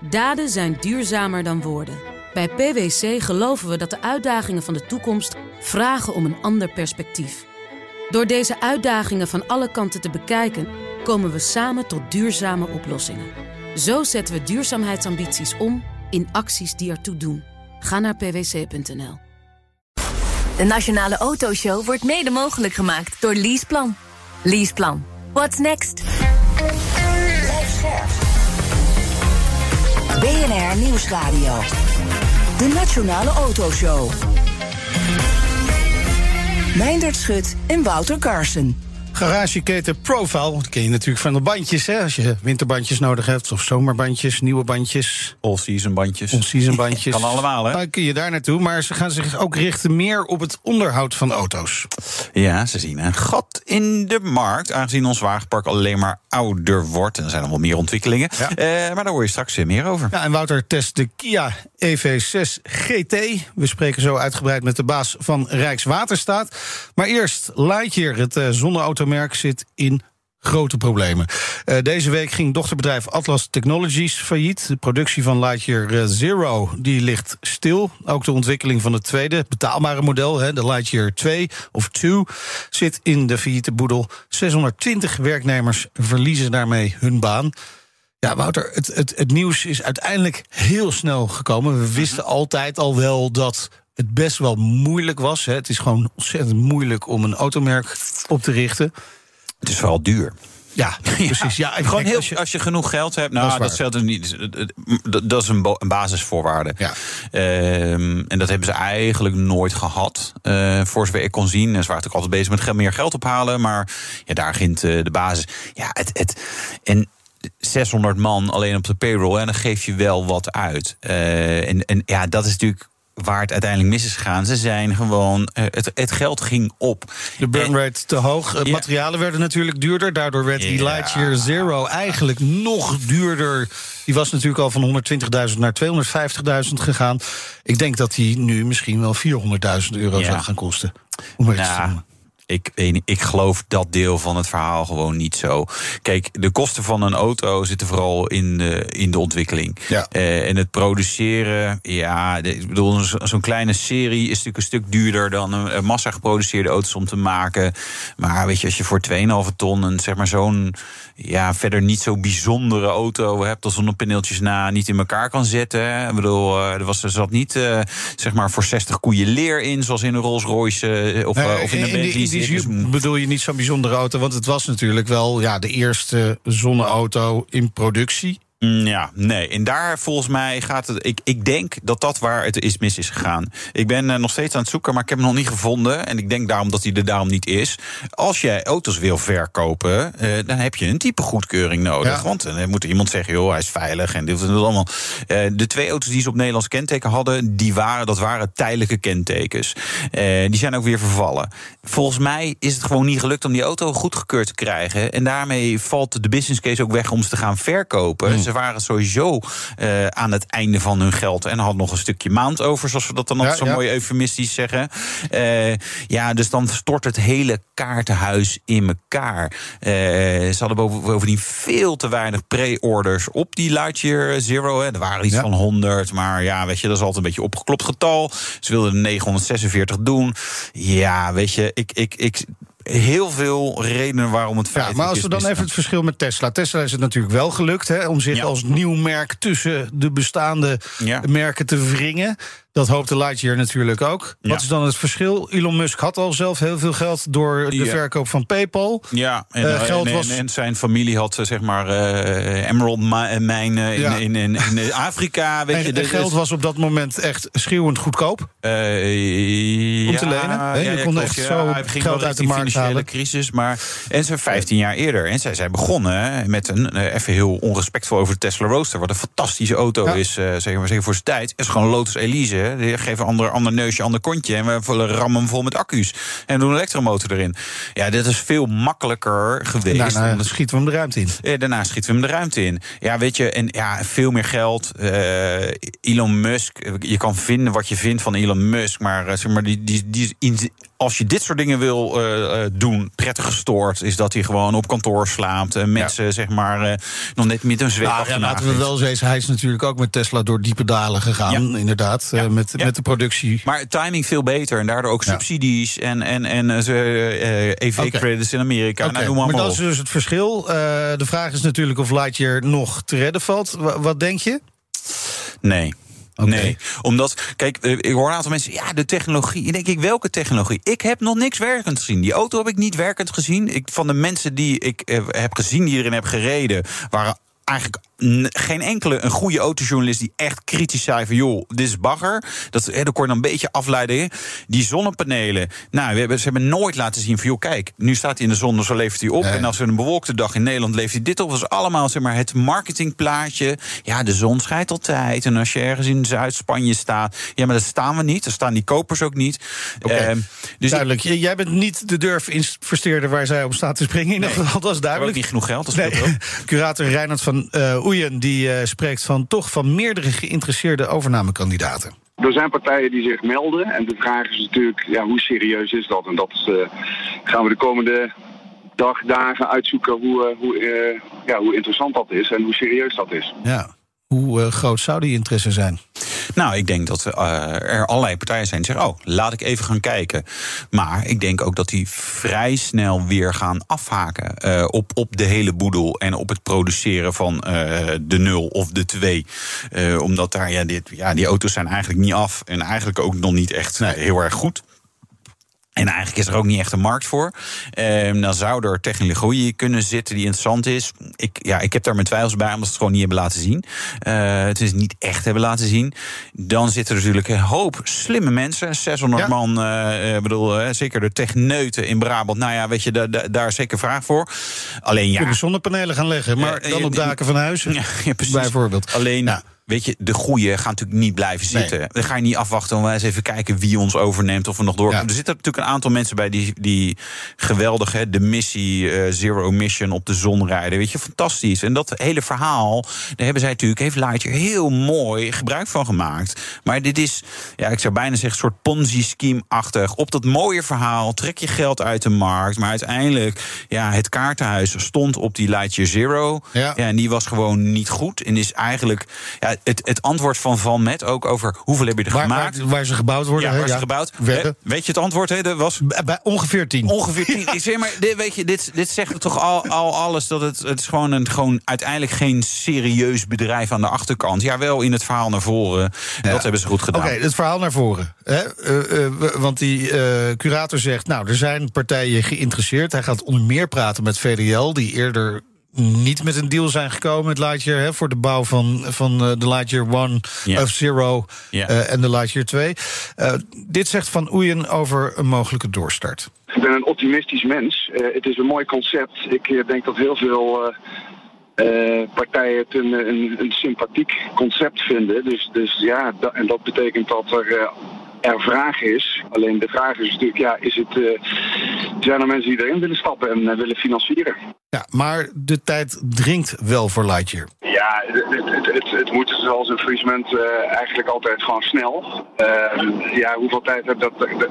Daden zijn duurzamer dan woorden. Bij PwC geloven we dat de uitdagingen van de toekomst vragen om een ander perspectief. Door deze uitdagingen van alle kanten te bekijken, komen we samen tot duurzame oplossingen. Zo zetten we duurzaamheidsambities om in acties die ertoe doen. Ga naar pwc.nl. De Nationale Autoshow wordt mede mogelijk gemaakt door Leaseplan. Leaseplan. What's next? BNR Nieuwsradio. De Nationale Autoshow. Meindert Schut en Wouter Carson. Garageketen Profile, dat ken je natuurlijk van de bandjes. Hè? Als je winterbandjes nodig hebt, of zomerbandjes, nieuwe bandjes. All-season bandjes. All-season bandjes. kan allemaal, hè? Dan kun je daar naartoe, maar ze gaan zich ook richten meer op het onderhoud van auto's. Ja, ze zien een gat in de markt, aangezien ons wagenpark alleen maar ouder wordt. En er zijn nog wel meer ontwikkelingen. Ja. Eh, maar daar hoor je straks weer meer over. Ja, en Wouter test de Kia EV6 GT. We spreken zo uitgebreid met de baas van Rijkswaterstaat. Maar eerst Lightyear, het uh, zonneautomerk, zit in grote problemen. Uh, deze week ging dochterbedrijf Atlas Technologies failliet. De productie van Lightyear uh, Zero die ligt stil. Ook de ontwikkeling van het tweede betaalbare model, hè, de Lightyear 2 of 2, zit in de failliete boedel. 620 werknemers verliezen daarmee hun baan. Ja, Wouter, het, het, het nieuws is uiteindelijk heel snel gekomen. We wisten altijd al wel dat het best wel moeilijk was. Hè. Het is gewoon ontzettend moeilijk om een automerk op te richten. Het is vooral duur. Ja, precies. Ja, Gewoon heel, als je- als je genoeg geld hebt, Dat is nou, dat, stelt er niet. Dat, dat is een, een basisvoorwaarde. Ja. Ehm, en dat hebben ze eigenlijk nooit gehad. eh, voor zover ik kon zien. En ze waren natuurlijk altijd bezig met meer geld ophalen. Maar ja, daar begint eh, de basis. Ja, het, het, en 600 man alleen op de payroll. En dan geef je wel wat uit. Eh, en, en ja, dat is natuurlijk waar het uiteindelijk mis is gegaan. Ze zijn gewoon. eh, het, het geld ging op. De burn rate te hoog. Eh, Ja. Materialen werden natuurlijk duurder. Daardoor werd die Ja. Lightyear Zero eigenlijk nog duurder. Die was natuurlijk al van 120.000 naar 250.000 gegaan. Ik denk dat die nu misschien wel 400.000 euro Ja. zou gaan kosten. Om iets te Nou, noemen. Ik, ik geloof dat deel van het verhaal gewoon niet zo. Kijk, de kosten van een auto zitten vooral in de, in de ontwikkeling. Ja. Eh, en het produceren, ja, de- ik bedoel, zo- zo'n kleine serie is natuurlijk een stuk duurder dan een, massa geproduceerde auto's om te maken. Maar weet je, als je voor 2,5 ton een zeg maar zo'n ja, verder niet zo bijzondere auto hebt, als zonnepaneeltjes na niet in elkaar kan zetten. hè. Ik bedoel, eh, er, was, er zat niet eh, zeg maar voor 60 koeien leer in, zoals in een Rolls Royce of, Nee, of in een Bentley. Zin bedoel je niet zo'n bijzondere auto, want het was natuurlijk wel ja, de eerste zonneauto in productie. Mm, Ja, nee. En daar volgens mij gaat het. Ik, ik denk dat dat waar het is mis is gegaan. Ik ben eh, nog steeds aan het zoeken, maar ik heb hem nog niet gevonden. En ik denk daarom dat hij er daarom niet is. Als jij auto's wil verkopen, eh, dan heb je een type goedkeuring nodig. Ja. Want dan moet er iemand zeggen, joh, hij is veilig en dit en dat allemaal. Eh, de twee auto's die ze op Nederlands kenteken hadden, die waren, dat waren tijdelijke kentekens. Eh, die zijn ook weer vervallen. Volgens mij is het gewoon niet gelukt om die auto goedgekeurd te krijgen. En daarmee valt de business case ook weg om ze te gaan verkopen. Ze waren sowieso eh, aan het einde van hun geld. En hadden nog een stukje maand over, zoals we dat dan altijd Ja, zo ja. mooi eufemistisch zeggen. Eh, ja, dus dan stort het hele kaartenhuis in elkaar. Eh, ze hadden boven- bovendien veel te weinig pre-orders op die Lightyear Zero. Hè. Er waren iets Ja. van 100, maar ja, weet je, dat is altijd een beetje opgeklopt getal. Ze wilden er 946 doen. Ja, weet je, ik, ik, ik, heel veel redenen waarom het Ja, feit maar als we dan even het verschil met Tesla. Tesla is het natuurlijk wel gelukt hè, om zich Ja. als nieuw merk tussen de bestaande Ja. merken te wringen. Dat hoopte Lightyear natuurlijk ook. Ja. Wat is dan het verschil? Elon Musk had al zelf heel veel geld door de Ja. verkoop van PayPal. Ja, en, Eh, geld en, was- en, zijn familie had eh, zeg maar eh, emerald mi- mijnen in, Ja. in, in, in, Afrika. Weet En, je, dus- geld was op dat moment echt schreeuwend goedkoop. Eh, Om te lenen, hè? Je kon klopt, echt zo hij ging geld uit de markt financiële halen. crisis, maar en ze 15 jaar eerder. En zij zijn begonnen met een even heel onrespectvol over de Tesla Roadster, wat een fantastische auto is, zeg maar zeker voor zijn tijd. Het is gewoon Lotus Elise. Die geven ander ander neusje, ander kontje en we vullen rammen vol met accu's en doen een elektromotor erin. Ja, dit is veel makkelijker geweest. Daarna omdat- schieten we hem de ruimte in. eh, daarna schieten we hem de ruimte in. Ja, weet je, en ja, veel meer geld. Eh, Elon Musk, je kan vinden wat je vindt van Elon Musk, maar, eh, zeg maar die, die, die is als je dit soort dingen wil uh, doen, prettig gestoord, is dat hij gewoon op kantoor slaapt. En mensen, zeg maar, uh, nog net met een zweep nou, ja, Laten we wel wezen, hij is natuurlijk ook met Tesla door diepe dalen gegaan, inderdaad. Ja. met, met de productie. Maar timing veel beter en daardoor ook subsidies en, en, en EV-credits okay. in Amerika. Okay. Nou, maar, maar dat is dus het verschil. de vraag is natuurlijk of Lightyear nog te redden valt. W wat denk je? Nee. Nee, omdat, kijk, eh, ik hoor een aantal mensen, ja, de technologie. En denk ik, welke technologie? Ik heb nog niks werkend gezien. Die auto heb ik niet werkend gezien. Ik, van de mensen die ik eh, heb gezien, die erin heb gereden, waren eigenlijk geen enkele een goede autojournalist die echt kritisch zei van joh, dit is bagger. Dat, hè, dat kon je dan een beetje afleiden. Die zonnepanelen, nou, we hebben, ze hebben nooit laten zien van joh, kijk, nu staat hij in de zon, dus zo levert hij op. En als we een bewolkte dag in Nederland levert hij dit op. Dat is allemaal zeg maar het marketingplaatje. Ja, de zon schijnt altijd. En als je ergens in Zuid-Spanje staat, ja, maar daar staan we niet. Daar staan die kopers ook niet. Okay. Uh, dus Duidelijk. Ik, Jij bent niet de durf-investeerder waar zij op staat te springen. In nee, dat is duidelijk. niet genoeg geld. Dat nee. Curator Reinhard van uh, Oeyen die uh, spreekt van toch van meerdere geïnteresseerde overnamekandidaten. Er zijn partijen die zich melden. En de vraag is natuurlijk, ja, hoe serieus is dat? En dat is, uh, gaan we de komende dag, dagen uitzoeken hoe, uh, hoe, ja, hoe interessant dat is en hoe serieus dat is. Ja. Hoe uh, groot zou die interesse zijn? Nou, ik denk dat uh, er allerlei partijen zijn die zeggen: Oh, laat ik even gaan kijken. Maar ik denk ook dat die vrij snel weer gaan afhaken uh, op, op de hele boedel en op het produceren van de nul of de twee. omdat daar, ja, dit, ja, die auto's zijn eigenlijk niet af en eigenlijk ook nog niet echt heel erg goed. En eigenlijk is er ook niet echt een markt voor. Um, dan zou er technologie kunnen zitten die interessant is. Ik, ja, ik heb daar mijn twijfels bij, omdat ze het gewoon niet hebben laten zien. Uh, het is niet echt hebben laten zien. Dan zitten er natuurlijk een hoop slimme mensen. 600 ja. man, uh, bedoel, uh, zeker de techneuten in Brabant. Nou ja, weet je, da, da, daar is zeker vraag voor. Alleen ja. Kunnen zonnepanelen gaan leggen, maar dan op daken van huizen. Ja, ja, bijvoorbeeld. Alleen. Nou, weet je, de goede gaan natuurlijk niet blijven zitten. Nee. Dan ga je niet afwachten om eens even kijken wie ons overneemt of we nog door. Ja. Er zitten natuurlijk een aantal mensen bij die, die geweldig, hè, de missie uh, Zero Mission op de zon rijden. Weet je, fantastisch. En dat hele verhaal, daar hebben zij natuurlijk, heeft Lightyear heel mooi gebruik van gemaakt. Maar dit is, ja, ik zou bijna zeggen, een soort Ponzi-scheme-achtig. Op dat mooie verhaal trek je geld uit de markt. Maar uiteindelijk, ja, het kaartenhuis stond op die Lightyear Zero. Ja. ja en die was gewoon niet goed. En is eigenlijk, ja, het, het antwoord van Van Met ook over hoeveel heb je er waar, gemaakt. Waar, waar, ze gebouwd worden. Ja, waar ja. ze gebouwd. Weet je het antwoord? He, dat was bij ongeveer tien. Ongeveer tien. Ik zeg maar, dit, weet je, dit, dit zegt toch al, al alles dat het, het is gewoon, een, gewoon uiteindelijk geen serieus bedrijf aan de achterkant. Ja, wel in het verhaal naar voren. Ja. Dat hebben ze goed gedaan. Oké, okay, het verhaal naar voren. Hè? Uh, uh, want die uh, curator zegt, nou, er zijn partijen geïnteresseerd. Hij gaat onder meer praten met VDL, die eerder niet met een deal zijn gekomen met Lightyear hè, voor de bouw van, van uh, de Lightyear One yeah. of Zero yeah. uh, en de Lightyear 2. Uh, dit zegt Van Oeyen over een mogelijke doorstart. Ik ben een optimistisch mens. het is een mooi concept. Ik denk dat heel veel partijen het een, een, een, sympathiek concept vinden. Dus, dus ja, en dat betekent dat er er vraag is. Alleen de vraag is natuurlijk, ja, is het, uh, zijn er mensen die erin willen stappen en uh, willen financieren? Ja, maar de tijd dringt wel voor Lightyear. Ja, het, het, het, het moet zoals een faillissement uh, eigenlijk altijd gewoon snel. ja, hoeveel tijd heb dat, dat, dat,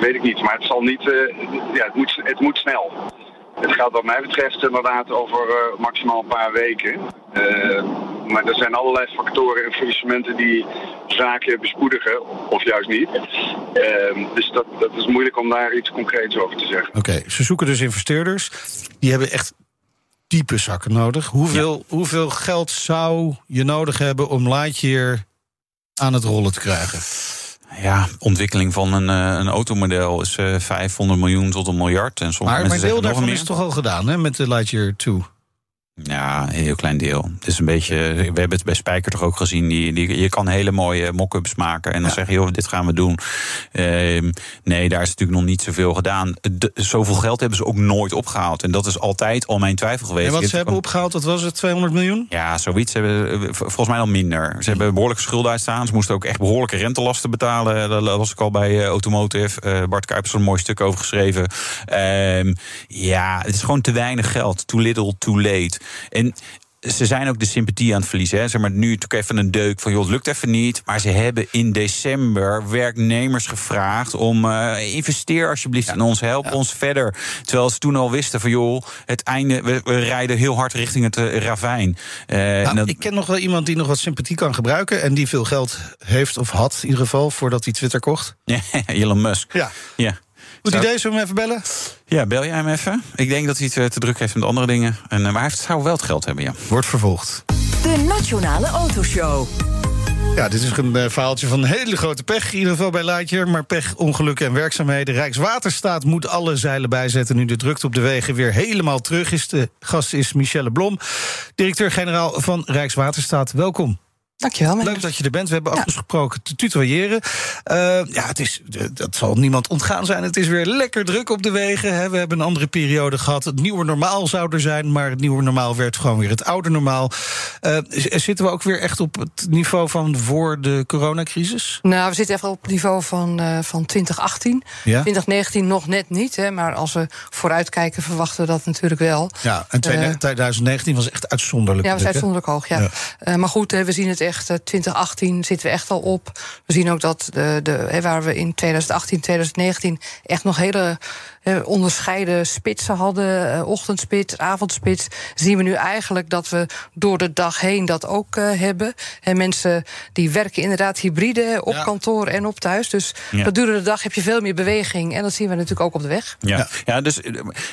weet ik niet. Maar het zal niet, ja, het moet, het moet snel. Het gaat wat mij betreft inderdaad over maximaal een paar weken. Maar er zijn allerlei factoren en faillissementen die zaken bespoedigen, of juist niet. Uh, dus dat, dat is moeilijk om daar iets concreets over te zeggen. Oké, okay, ze zoeken dus investeerders. Die hebben echt diepe zakken nodig. Hoeveel, ja. hoeveel geld zou je nodig hebben om Lightyear aan het rollen te krijgen? Ja, ontwikkeling van een, een automodel is uh, 500 miljoen tot een miljard. En sommige maar, maar mensen deel daarvan is toch al gedaan, hè, met de Lightyear 2? Ja, een heel klein deel. Het is een beetje. We hebben het bij Spijker toch ook gezien. Die, die, je kan hele mooie mock-ups maken. En dan ja. zeg je, joh, dit gaan we doen. Uh, nee, daar is natuurlijk nog niet zoveel gedaan. De, zoveel geld hebben ze ook nooit opgehaald. En dat is altijd al mijn twijfel geweest. En wat ze hebben opgehaald, wat was het? 200 miljoen? Ja, zoiets. Ze hebben volgens mij al minder. Ze hebben behoorlijke schulden uitstaan. Ze moesten ook echt behoorlijke rentelasten betalen. Dat was ik al bij uh, Automotive. Uh, Bart Kuipers er een mooi stuk over geschreven. Uh, ja, het is gewoon te weinig geld. Too little, too late. En ze zijn ook de sympathie aan het verliezen. Hè. Zeg maar, nu natuurlijk even een deuk van, joh, het lukt even niet. Maar ze hebben in december werknemers gevraagd om... Uh, investeer alsjeblieft in ons, help ons verder. Terwijl ze toen al wisten van, joh, het einde... we, we rijden heel hard richting het uh, ravijn. Uh, nou, dat... Ik ken nog wel iemand die nog wat sympathie kan gebruiken... en die veel geld heeft of had in ieder geval, voordat hij Twitter kocht. Elon Musk. Ja. ja. Goed idee, zullen we hem even bellen? Ja, bel jij hem even. Ik denk dat hij het te druk heeft met andere dingen. En, maar hij zou wel het geld hebben, ja. Wordt vervolgd. De Nationale Autoshow. Ja, dit is een uh, verhaaltje van hele grote pech. In ieder geval bij Laatje. Maar pech, ongelukken en werkzaamheden. Rijkswaterstaat moet alle zeilen bijzetten. Nu de drukte op de wegen weer helemaal terug is. De gast is Michelle Blom, directeur-generaal van Rijkswaterstaat. Welkom. Dankjewel. Leuk dat je er bent. We hebben ja. afgesproken te tutoyeren. Uh, ja, het is, dat zal niemand ontgaan zijn. Het is weer lekker druk op de wegen. Hè. We hebben een andere periode gehad. Het nieuwe normaal zou er zijn, maar het nieuwe normaal werd gewoon weer het oude normaal. Uh, zitten we ook weer echt op het niveau van voor de coronacrisis? Nou, we zitten even op het niveau van, uh, van 2018. Ja? 2019 nog net niet, hè, maar als we vooruitkijken verwachten we dat natuurlijk wel. Ja, en 2019 was echt uitzonderlijk. Ja, was uitzonderlijk hoog, ja. ja. maar goed, we zien het echt 2018 zitten we echt al op. We zien ook dat de, de, waar we in 2018, 2019 echt nog hele onderscheiden spitsen hadden, uh, ochtendspits, avondspits, zien we nu eigenlijk dat we door de dag heen dat ook uh, hebben. En mensen die werken inderdaad hybride op ja. kantoor en op thuis. Dus ja. gedurende de dag heb je veel meer beweging. En dat zien we natuurlijk ook op de weg. Ja, ja. dus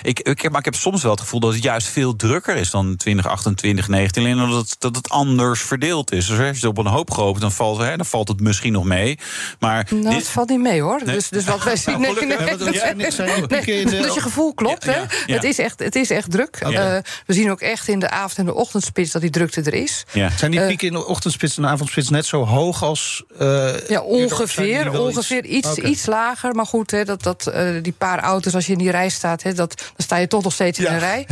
ik, ik, heb, maar ik heb soms wel het gevoel dat het juist veel drukker is dan 2018, 2019. Alleen dat het, dat het anders verdeeld is. Dus als je het op een hoop gehoopt, dan valt, hè, dan valt het misschien nog mee. Maar nou, dit... het valt niet mee hoor. Nee. Dus, dus wat wij zien. Nee, nee, nee, dus je gevoel klopt. Ja, ja, hè? Het, is echt, het is echt druk. Okay. Uh, we zien ook echt in de avond- en de ochtendspits dat die drukte er is. Zijn die pieken in de ochtendspits en de avondspits net zo hoog als. Uh, ja, ongeveer. Ongeveer iets, iets, okay. iets, lager. Maar goed, hè, dat, dat, uh, die paar auto's, als je in die rij staat, hè, dat, dan sta je toch nog steeds in een rij.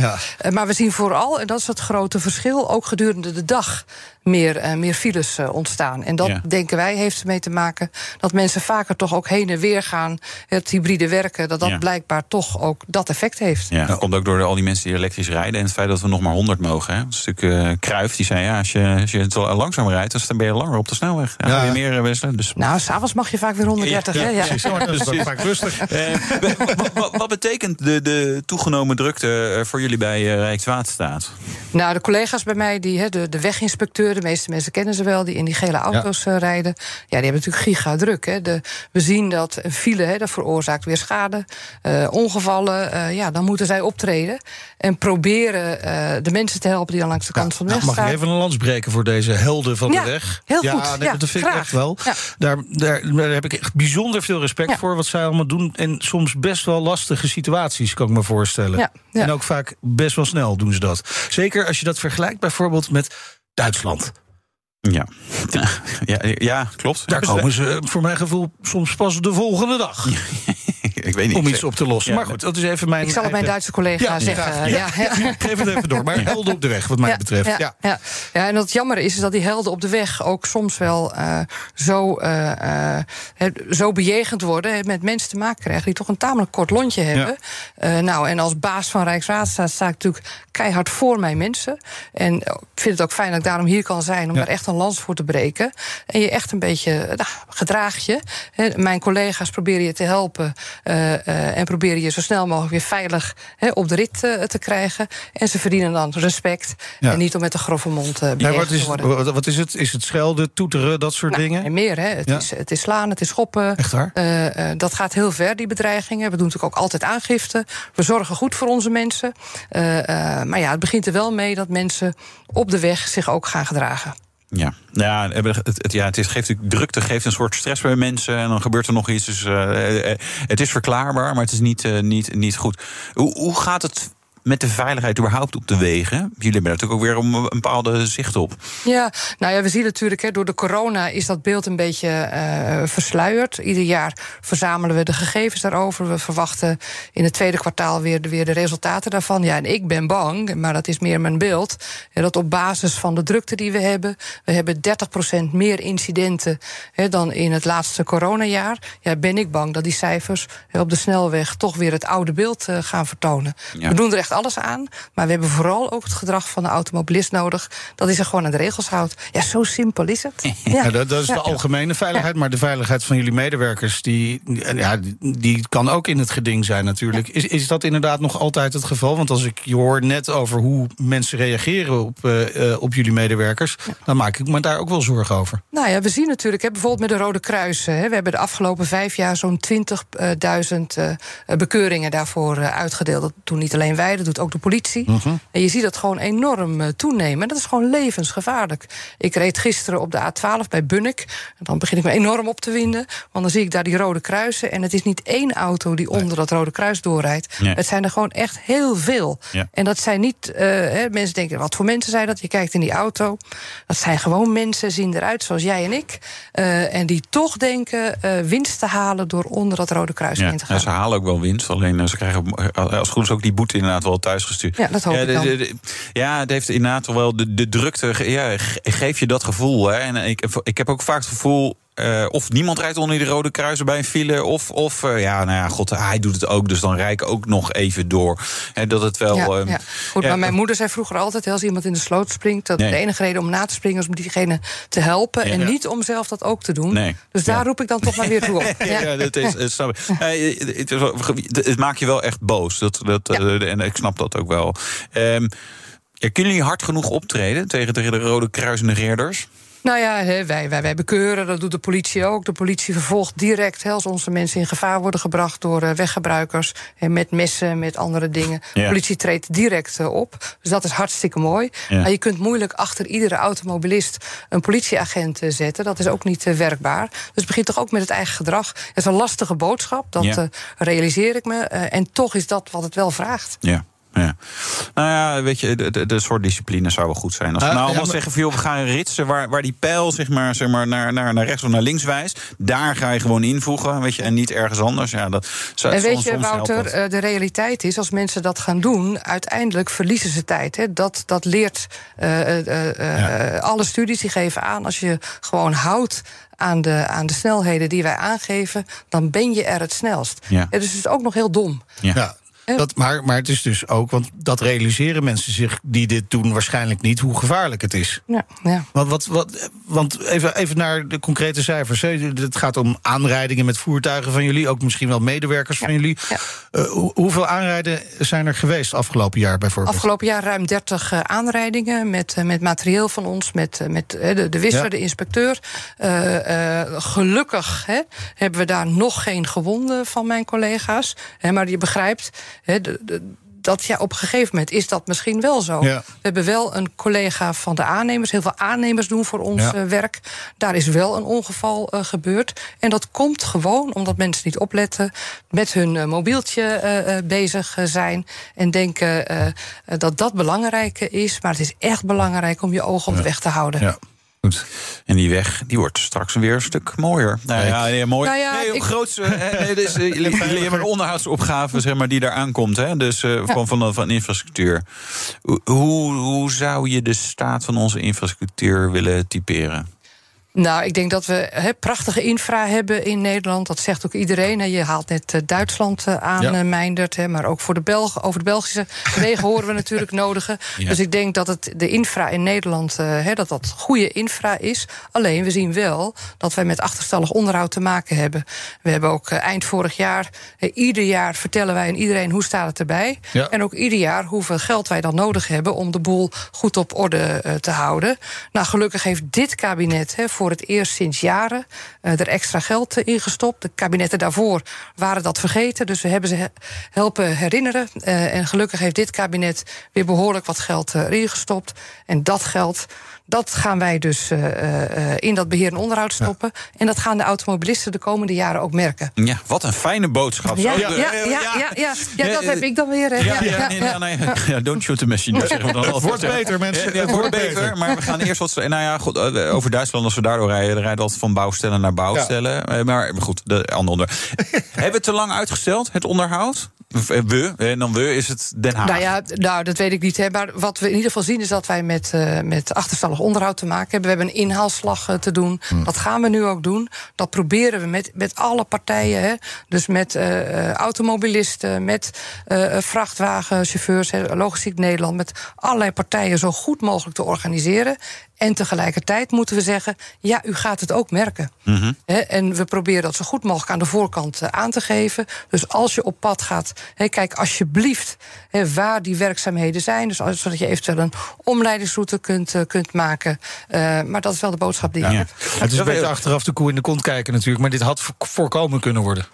maar we zien vooral, en dat is het grote verschil, ook gedurende de dag meer, uh, meer files uh, ontstaan. En dat, ja. denken wij, heeft ermee te maken dat mensen vaker toch ook heen en weer gaan. Het hybride werken, dat dat ja. blijkbaar toch ook dat effect heeft. Ja, dat komt ook door al die mensen die elektrisch rijden. En het feit dat we nog maar 100 mogen. Hè. Een stuk uh, Kruif, die zei, ja, als je, als je het langzaam rijdt... dan ben je langer op de snelweg. Ja, ja. je meer wisselen. Dus... Nou, s'avonds mag je vaak weer 130. Ja, hè? ja. precies. Dus vaak rustig. wat, wat, wat, betekent de, de toegenomen drukte voor jullie bij Rijkswaterstaat? Nou, de collega's bij mij, die, de, de weginspecteur... de meeste mensen kennen ze wel, die in die gele auto's ja. rijden. Ja, die hebben natuurlijk gigadruk. Hè. De, we zien dat een file, hè, dat veroorzaakt weer schade, uh, ongevallen. Uh, ja, dan moeten zij optreden en proberen uh, de mensen te helpen die dan langs de kant ja, van de weg nou, staan. Mag ik even een lans breken voor deze helden van ja, de weg? Heel ja, goed. Nee, dat vind graag. ik echt wel. Daar, daar, daar, heb ik echt bijzonder veel respect voor wat zij allemaal doen. En soms best wel lastige situaties, kan ik me voorstellen. En ook vaak best wel snel doen ze dat. Zeker als je dat vergelijkt bijvoorbeeld met Duitsland. Ja. ja, ja, klopt. Daar komen ze voor mijn gevoel soms pas de volgende dag. Ik weet niet. Om iets op te lossen. Ja, maar goed, dat is even mijn. Ik zal het mijn Duitse collega ja, zeggen. Ja, ja. Geef het even door. Maar helden op de weg, wat mij betreft. Ja, ja. Ja. en het jammer is, is dat die helden op de weg ook soms wel uh, zo, uh, uh, zo bejegend worden. Met mensen te maken krijgen die toch een tamelijk kort lontje hebben. nou, en als baas van Rijkswaterstaat sta ik natuurlijk keihard voor mijn mensen. En ik vind het ook fijn dat ik daarom hier kan zijn om daar echt een lans voor te breken. En je echt een beetje nou, gedraag je. Mijn collega's proberen je te helpen. Uh, uh, en proberen je zo snel mogelijk weer veilig he, op de rit uh, te krijgen. En ze verdienen dan respect. Ja. En niet om met een grove mond uh, ja, wat, is, wat, wat is het? Is het schelden, toeteren, dat soort nou, dingen? En meer, hè. Het, ja. is, het is slaan, het is schoppen. Echt waar? dat gaat heel ver, die bedreigingen. We doen natuurlijk ook altijd aangifte. We zorgen goed voor onze mensen. maar ja, het begint er wel mee dat mensen op de weg zich ook gaan gedragen. Ja, ja, het, ja, het is, geeft natuurlijk drukte, geeft een soort stress bij mensen. En dan gebeurt er nog iets. Dus uh, het is verklaarbaar, maar het is niet, niet, niet goed. Hoe, hoe gaat het met de veiligheid überhaupt op de wegen? Jullie hebben natuurlijk ook weer een bepaalde zicht op. Ja, nou ja, we zien natuurlijk, hè, door de corona is dat beeld een beetje uh, versluierd. Ieder jaar verzamelen we de gegevens daarover. We verwachten in het tweede kwartaal weer de, weer de resultaten daarvan. Ja, en ik ben bang, maar dat is meer mijn beeld, dat op basis van de drukte die we hebben, we hebben 30% meer incidenten hè, dan in het laatste coronajaar. Ja, ben ik bang dat die cijfers hè, op de snelweg toch weer het oude beeld uh, gaan vertonen. Ja. We doen er echt alles aan. Maar we hebben vooral ook het gedrag van de automobilist nodig. Dat hij zich gewoon aan de regels houdt. Ja, zo simpel is het. Ja. dat, dat, is de algemene veiligheid. Maar de veiligheid van jullie medewerkers, die, ja, die kan ook in het geding zijn natuurlijk. Is, is dat inderdaad nog altijd het geval? Want als ik je hoor net over hoe mensen reageren op, uh, op jullie medewerkers, dan maak ik me daar ook wel zorgen over. Nou ja, we zien natuurlijk, hè, bijvoorbeeld met de Rode Kruis. Hè, we hebben de afgelopen vijf jaar zo'n 20.000 uh, bekeuringen daarvoor uitgedeeld. Dat doen niet alleen wij, dat doet ook de politie. Uh -huh. En je ziet dat gewoon enorm toenemen. Dat is gewoon levensgevaarlijk. Ik reed gisteren op de A12 bij Bunnik. En dan begin ik me enorm op te winden. Want dan zie ik daar die rode kruisen. En het is niet één auto die onder dat rode kruis doorrijdt. Nee. Het zijn er gewoon echt heel veel. Ja. En dat zijn niet. Hè, mensen denken, wat voor mensen zijn dat? Je kijkt in die auto. Dat zijn gewoon mensen, zien eruit zoals jij en ik. Uh, en die toch denken winst te halen door onder dat rode kruis ja. in te gaan. Ja, ze halen ook wel winst. Alleen ze krijgen als goed is ook die boete inderdaad wel thuisgestuurd. Ja, dat hoop ja, de, ja, het heeft inderdaad wel de, de drukte. Ja, geef je dat gevoel. Hè? En ik, ik heb ook vaak het gevoel. Uh, of niemand rijdt onder die rode kruisen bij een file. Of, of uh, ja, nou ja, god, hij doet het ook. Dus dan rij ik ook nog even door. He, dat het wel. Ja, ja. Goed, maar mijn moeder zei vroeger altijd: als iemand in de sloot springt, dat nee. de enige reden om na te springen is om diegene te helpen. En niet om zelf dat ook te doen. Nee. Dus daar roep ik dan toch maar weer toe op. ja, dat is. Het, snap ik. het, het, het maakt je wel echt boos. Dat, dat, en ik snap dat ook wel. Um, kunnen jullie hard genoeg optreden tegen, tegen de rode kruisnegeerders? Nou ja, wij, wij, wij bekeuren, dat doet de politie ook. De politie vervolgt direct als onze mensen in gevaar worden gebracht door weggebruikers. Met messen, met andere dingen. Ja. De politie treedt direct op. Dus dat is hartstikke mooi. Ja. Maar je kunt moeilijk achter iedere automobilist een politieagent zetten. Dat is ook niet werkbaar. Dus het begint toch ook met het eigen gedrag. Het is een lastige boodschap, dat ja. realiseer ik me. En toch is dat wat het wel vraagt. Ja. Ja. Nou ja, weet je, de, de, de soort discipline zou wel goed zijn. Als we uh, nou allemaal ja, maar... zeggen, we gaan ritsen waar, waar die pijl zeg maar, zeg maar, naar, naar, naar rechts of naar links wijst. Daar ga je gewoon invoegen, weet je, en niet ergens anders. Ja, dat zou, en weet je, Wouter, de realiteit is, als mensen dat gaan doen, uiteindelijk verliezen ze tijd. Hè. Dat, dat leert uh, uh, ja. alle studies die geven aan. Als je gewoon houdt aan de, aan de snelheden die wij aangeven, dan ben je er het snelst. Ja. dus het is ook nog heel dom. Ja. ja. Dat, maar, maar het is dus ook, want dat realiseren mensen zich die dit doen waarschijnlijk niet, hoe gevaarlijk het is. Ja, ja. Want, wat, wat, want even, even naar de concrete cijfers. Het gaat om aanrijdingen met voertuigen van jullie, ook misschien wel medewerkers ja. van jullie. Ja. Uh, hoe, hoeveel aanrijden zijn er geweest afgelopen jaar bijvoorbeeld? Afgelopen jaar ruim 30 uh, aanrijdingen met, uh, met materieel van ons, met, met de, de wisser, ja. de inspecteur. gelukkig hè, hebben we daar nog geen gewonden van mijn collega's. Hè, maar je begrijpt. He, de, de, dat ja, op een gegeven moment is dat misschien wel zo. Ja. We hebben wel een collega van de aannemers. Heel veel aannemers doen voor ons ja. uh, werk. Daar is wel een ongeval uh, gebeurd. En dat komt gewoon omdat mensen niet opletten. Met hun uh, mobieltje uh, bezig zijn. En denken dat dat belangrijk is. Maar het is echt belangrijk om je ogen op de weg te houden. Goed. En die weg die wordt straks weer een stuk mooier. Nou ja, mooi. Nou ja, nee, ik... grootste, nee, dus, uh, een onderhoudsopgave zeg maar, die daar aankomt. Hè? Dus uh, ja. van, van, van infrastructuur. Hoe, hoe zou je de staat van onze infrastructuur willen typeren? Nou, ik denk dat we he, prachtige infra hebben in Nederland. Dat zegt ook iedereen. Je haalt net uh, Duitsland uh, aan, ja. uh, Meindert. He, maar ook voor de Belgen, over de Belgische wegen horen we natuurlijk nodigen. Ja. Dus ik denk dat het, de infra in Nederland dat dat goede infra is. Alleen, we zien wel dat wij met achterstallig onderhoud te maken hebben. We hebben ook eind vorig jaar... ieder jaar vertellen wij aan iedereen hoe staat het erbij. Ja. En ook ieder jaar hoeveel geld wij dan nodig hebben... om de boel goed op orde te houden. Nou, gelukkig heeft dit kabinet... He, voor het eerst sinds jaren uh, er extra geld in gestopt. De kabinetten daarvoor waren dat vergeten, dus we hebben ze helpen herinneren. Uh, en gelukkig heeft dit kabinet weer behoorlijk wat geld erin gestopt. En dat geld. Dat gaan wij dus uh, uh, in dat beheer en onderhoud stoppen. Ja. En dat gaan de automobilisten de komende jaren ook merken. Ja, wat een fijne boodschap. Ja, ja, ja, ja, ja, ja, ja dat heb ik dan weer. Hè. Ja, ja, nee, nee, nee, ja, don't shoot the messenger. Zeggen we dan het wordt beter, mensen. Het wordt beter, maar we gaan eerst wat... Nou ja, goed, over Duitsland, als we daardoor rijden... dan rijden we altijd van bouwstellen naar bouwstellen. Maar goed, de andere onder. hebben we het te lang uitgesteld, het onderhoud? We, en dan we is het Den Haag. Nou ja, nou, dat weet ik niet. Hè. Maar wat we in ieder geval zien is dat wij met, uh, met achterstallig onderhoud te maken hebben. We hebben een inhaalslag uh, te doen. Hmm. Dat gaan we nu ook doen. Dat proberen we met, met alle partijen. Hè. Dus met uh, automobilisten, met vrachtwagenchauffeurs, hè, Logistiek Nederland, met allerlei partijen zo goed mogelijk te organiseren. En tegelijkertijd moeten we zeggen: ja, u gaat het ook merken. Mm -hmm. en we proberen dat zo goed mogelijk aan de voorkant aan te geven. Dus als je op pad gaat, he, kijk alsjeblieft he, waar die werkzaamheden zijn. Dus zodat je eventueel een omleidingsroute kunt, uh, kunt maken. Uh, maar dat is wel de boodschap die ja. ik heb. Het is een beetje achteraf de koe in de kont kijken natuurlijk. Maar dit had voorkomen kunnen worden.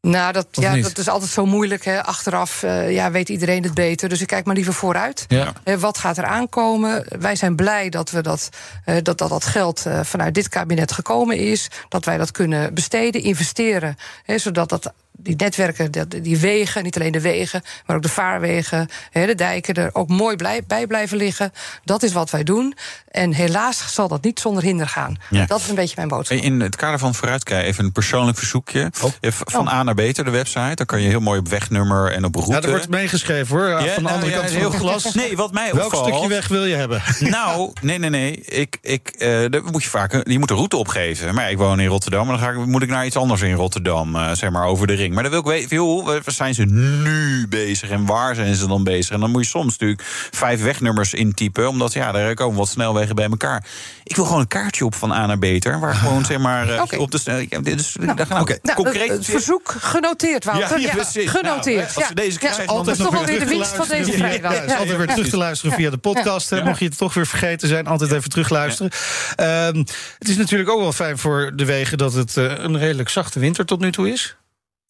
Nou, dat, ja, dat is altijd zo moeilijk. Hè. Achteraf uh, ja, weet iedereen het beter. Dus ik kijk maar liever vooruit. Ja. Uh, wat gaat er aankomen? Wij zijn blij dat we dat, uh, dat, dat, dat geld vanuit dit kabinet gekomen is. Dat wij dat kunnen besteden, investeren. Hè, zodat dat die netwerken, die wegen, niet alleen de wegen, maar ook de vaarwegen, de dijken er ook mooi bij blijven liggen. Dat is wat wij doen. En helaas zal dat niet zonder hinder gaan. Ja. Dat is een beetje mijn boodschap. In het kader van vooruitkijken, even een persoonlijk verzoekje. Oh. Van A naar Beter, de website. Dan kan je heel mooi op wegnummer en op route. Ja, er wordt meegeschreven hoor. Ja, van de nou, andere ja, kant van heel het glas. Nee, wat mij Welk opvalt... stukje weg wil je hebben? Nou, nee, nee, nee. Ik, ik, uh, daar moet je vaak je moet een route opgeven. Maar ik woon in Rotterdam, en dan ga ik, moet ik naar iets anders in Rotterdam, uh, zeg maar over de ring. Maar dan wil ik weten, joh, waar zijn ze nu bezig en waar zijn ze dan bezig? En dan moet je soms natuurlijk vijf wegnummers intypen, omdat ja, daar komen wat snelwegen bij elkaar. Ik wil gewoon een kaartje op van A naar Beter, waar gewoon zeg maar uh, okay. op de snel. Ja, dit is, nou, daar gaan okay. nou, concreet. Het verzoek genoteerd, Wouter. Ja, ja, precies. Genoteerd. Nou, als deze krijgen, ja, altijd nog weer de winst van deze vrijdag. Ja, altijd weer terug te luisteren via de podcast. Mocht je het toch weer vergeten zijn, altijd even terugluisteren. Um, het is natuurlijk ook wel fijn voor de wegen dat het uh, een redelijk zachte winter tot nu toe is.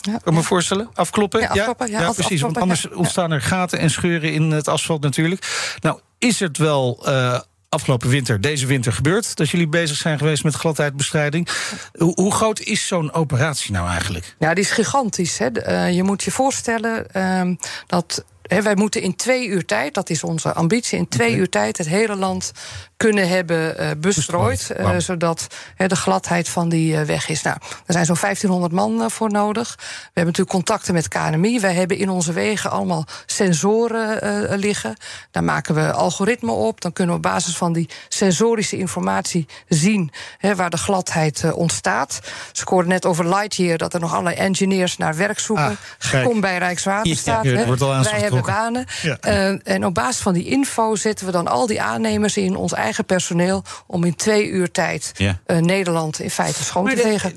Ja, kan me voorstellen? Afkloppen? Ja, afkloppen, ja, ja precies. Afkloppen, want anders ontstaan er gaten en scheuren in het asfalt natuurlijk. Nou, is het wel uh, afgelopen winter, deze winter gebeurd... dat jullie bezig zijn geweest met gladheidbestrijding. Hoe, hoe groot is zo'n operatie nou eigenlijk? Ja, die is gigantisch. Hè. Uh, je moet je voorstellen uh, dat... He, wij moeten in twee uur tijd, dat is onze ambitie, in twee okay. uur tijd het hele land kunnen hebben uh, bestrooid. Uh, wow. zodat de gladheid van die weg is. Nou, er zijn zo'n 1500 man voor nodig. We hebben natuurlijk contacten met KNMI. Wij hebben in onze wegen allemaal sensoren liggen. Daar maken we algoritmen op. Dan kunnen we op basis van die sensorische informatie zien waar de gladheid ontstaat. Ze hoorden net over Lightyear dat er nog allerlei engineers naar werk zoeken. Ah, Kom bij Rijkswaterstaat. Ja, wordt al Wij hebben banen. Ja. en op basis van die info zetten we dan al die aannemers in ons eigen personeel om in twee uur tijd ja. uh, Nederland in feite schoon te vegen.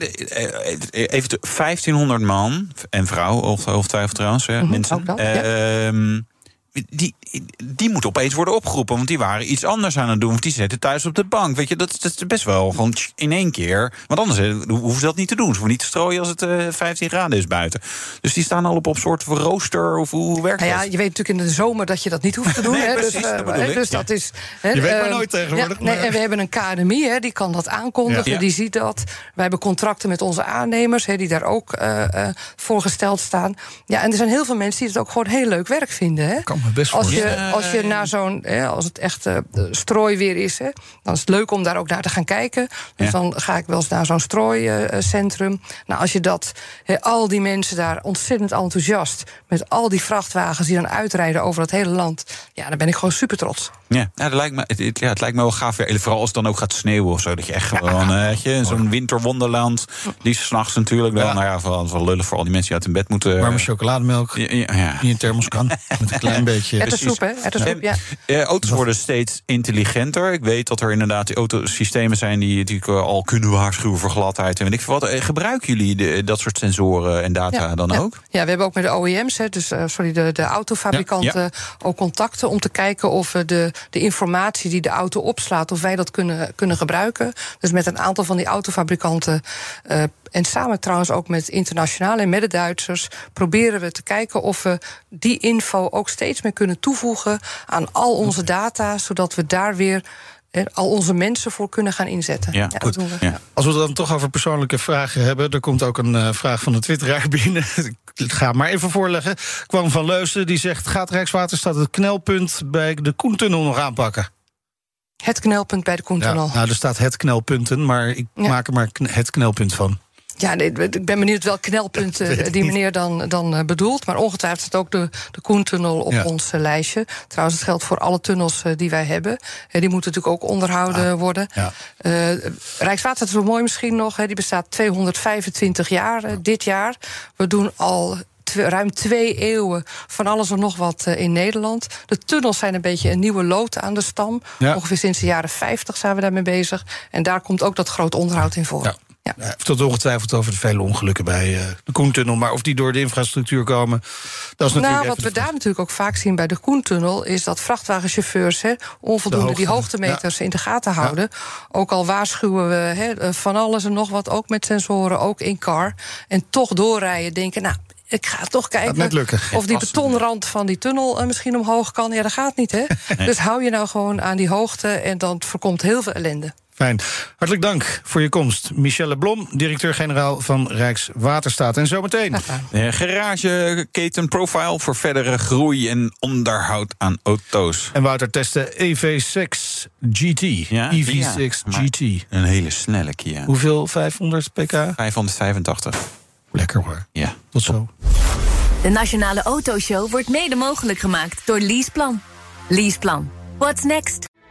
Even 1500 man en vrouw, ongetwijfeld trouwens, mm -hmm, mensen. Dat, ja. Die, die moeten opeens worden opgeroepen. Want die waren iets anders aan het doen. Want die zitten thuis op de bank. Weet je, dat, dat is best wel gewoon in één keer. Want anders hoeven ze dat niet te doen. Ze hoeven niet te strooien als het uh, 15 graden is buiten. Dus die staan al op een soort rooster. Of hoe werkt nou ja, dat? Je weet natuurlijk in de zomer dat je dat niet hoeft te doen. nee, hè, precies, dus, dat bedoel ik. dus dat is. Hè, je weet maar nooit tegenwoordig. Ja, nee, en we hebben een KNMI, hè, die kan dat aankondigen. Ja. Die ziet dat. Wij hebben contracten met onze aannemers, hè, die daar ook uh, uh, voor gesteld staan. Ja, en er zijn heel veel mensen die het ook gewoon heel leuk werk vinden. Hè. Kan me best als je, als je naar zo'n, als het echt uh, strooiweer is, hè, dan is het leuk om daar ook naar te gaan kijken. Dus ja. dan ga ik wel eens naar zo'n strooicentrum. Nou, als je dat, hè, al die mensen daar ontzettend enthousiast met al die vrachtwagens die dan uitrijden over het hele land, ja, dan ben ik gewoon super trots. Ja, ja, dat lijkt me, het, ja, het lijkt me wel gaaf. Vooral als het dan ook gaat sneeuwen of zo. Dat je echt gewoon, ja. weet je, zo'n winterwonderland. Die s'nachts natuurlijk dan. Ja. Nou ja, vooral wel lullig voor al die mensen die uit hun bed moeten. Warme chocolademelk. Ja, ja. Die in thermos kan. met een klein beetje. Het is soep, hè? Het is soep, ja. Uh, auto's worden steeds intelligenter. Ik weet dat er inderdaad die autosystemen zijn die, die al kunnen waarschuwen voor gladheid. En weet ik veel wat. Gebruiken jullie de, dat soort sensoren en data ja, dan ja. ook? Ja, we hebben ook met de OEM's, hè, dus uh, sorry, de, de autofabrikanten, ja. ook contacten om te kijken of we de, de informatie die de auto opslaat, of wij dat kunnen, kunnen gebruiken. Dus met een aantal van die autofabrikanten. Uh, en samen trouwens ook met internationale en met de Duitsers proberen we te kijken of we die info ook steeds meer kunnen toevoegen aan al onze data, zodat we daar weer al onze mensen voor kunnen gaan inzetten. Ja, ja, goed. we. Ja. Als we het dan toch over persoonlijke vragen hebben... er komt ook een uh, vraag van de twitteraar binnen. Ik ga maar even voorleggen. Kwam van Leusden, die zegt... gaat Rijkswaterstaat het knelpunt bij de Koentunnel nog aanpakken? Het knelpunt bij de Koentunnel. Ja, nou, er staat het knelpunten, maar ik ja. maak er maar het knelpunt van. Ja, nee, ik ben benieuwd welk knelpunt uh, die meneer dan, dan uh, bedoelt. Maar ongetwijfeld staat ook de, de Koentunnel op ja. ons uh, lijstje. Trouwens, het geldt voor alle tunnels die wij hebben. die moeten natuurlijk ook onderhouden ah, worden. Ja. Rijkswaterstaat is wel mooi misschien nog. die bestaat 225 jaar dit jaar. We doen al ruim twee eeuwen van alles en nog wat in Nederland. De tunnels zijn een beetje een nieuwe lood aan de stam. Ja. Ongeveer sinds de jaren 50 zijn we daarmee bezig. En daar komt ook dat groot onderhoud in voor. Ja. Ja. Het ongetwijfeld over de vele ongelukken bij uh, de Koentunnel. Maar of die door de infrastructuur komen, dat is natuurlijk. Nou, wat we daar natuurlijk ook vaak zien bij de Koentunnel, is dat vrachtwagenchauffeurs he, onvoldoende hoogte, die hoogtemeters ja. in de gaten houden. Ja. Ook al waarschuwen we he, van alles en nog wat, ook met sensoren, ook in car. En toch doorrijden, denken, nou, ik ga toch kijken of die betonrand van die tunnel uh, misschien omhoog kan. Ja, dat gaat niet, hè? Nee. Dus hou je nou gewoon aan die hoogte en dan voorkomt heel veel ellende. Fijn. Hartelijk dank voor je komst. Michelle Blom, directeur-generaal van Rijkswaterstaat. En zometeen. Ja, garage Keten Profile voor verdere groei en onderhoud aan auto's. En Wouter testen EV6 GT. Ja? EV6 GT. Een hele snelle Kia. Hoeveel? 500 pk? 585. Lekker hoor. Ja. Tot zo. De Nationale Autoshow wordt mede mogelijk gemaakt door Leaseplan. Leaseplan. What's next?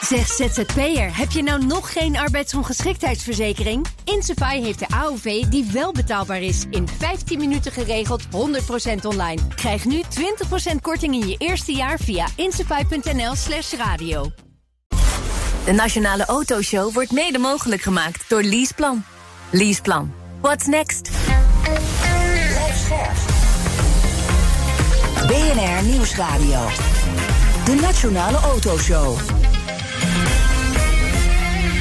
Zeg ZZP'er, heb je nou nog geen arbeidsongeschiktheidsverzekering? Insafai heeft de AOV die wel betaalbaar is. In 15 minuten geregeld, 100% online. Krijg nu 20% korting in je eerste jaar via insafai.nl slash radio. De Nationale Autoshow wordt mede mogelijk gemaakt door Leaseplan. Leaseplan. What's next? BNR Nieuwsradio. De Nationale Autoshow.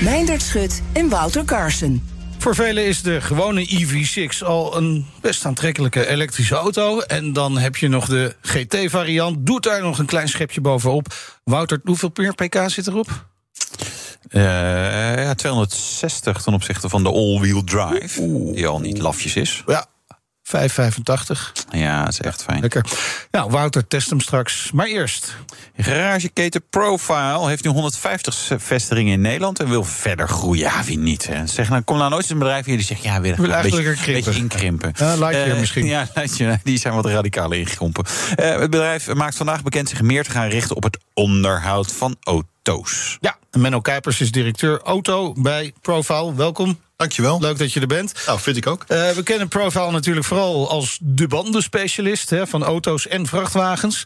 Meindert Schut en Wouter Carson. Voor velen is de gewone EV6 al een best aantrekkelijke elektrische auto. En dan heb je nog de GT-variant. Doet daar nog een klein schepje bovenop. Wouter, hoeveel meer pk zit erop? Uh, ja, 260 ten opzichte van de all-wheel drive. Oeh. Die al niet lafjes is. Ja, 5,85. Ja, dat is echt fijn. Lekker. Nou, Wouter, test hem straks. Maar eerst. Garageketen Profile heeft nu 150 vestigingen in Nederland en wil verder groeien. Ja, wie niet? Hè? Zeg, nou, kom nou nooit eens een bedrijf hier die zegt: ja, wil, wil een beetje, een beetje inkrimpen. Ja, Lightyear uh, misschien. Ja, die zijn wat radicaler ingekrompen. Uh, het bedrijf maakt vandaag bekend zich meer te gaan richten op het onderhoud van auto's. Ja, Menno Kuipers is directeur auto bij Profile. Welkom. Dankjewel. Leuk dat je er bent. Nou, vind ik ook. Uh, we kennen Profile natuurlijk vooral als de bandenspecialist hè, van auto's en vrachtwagens.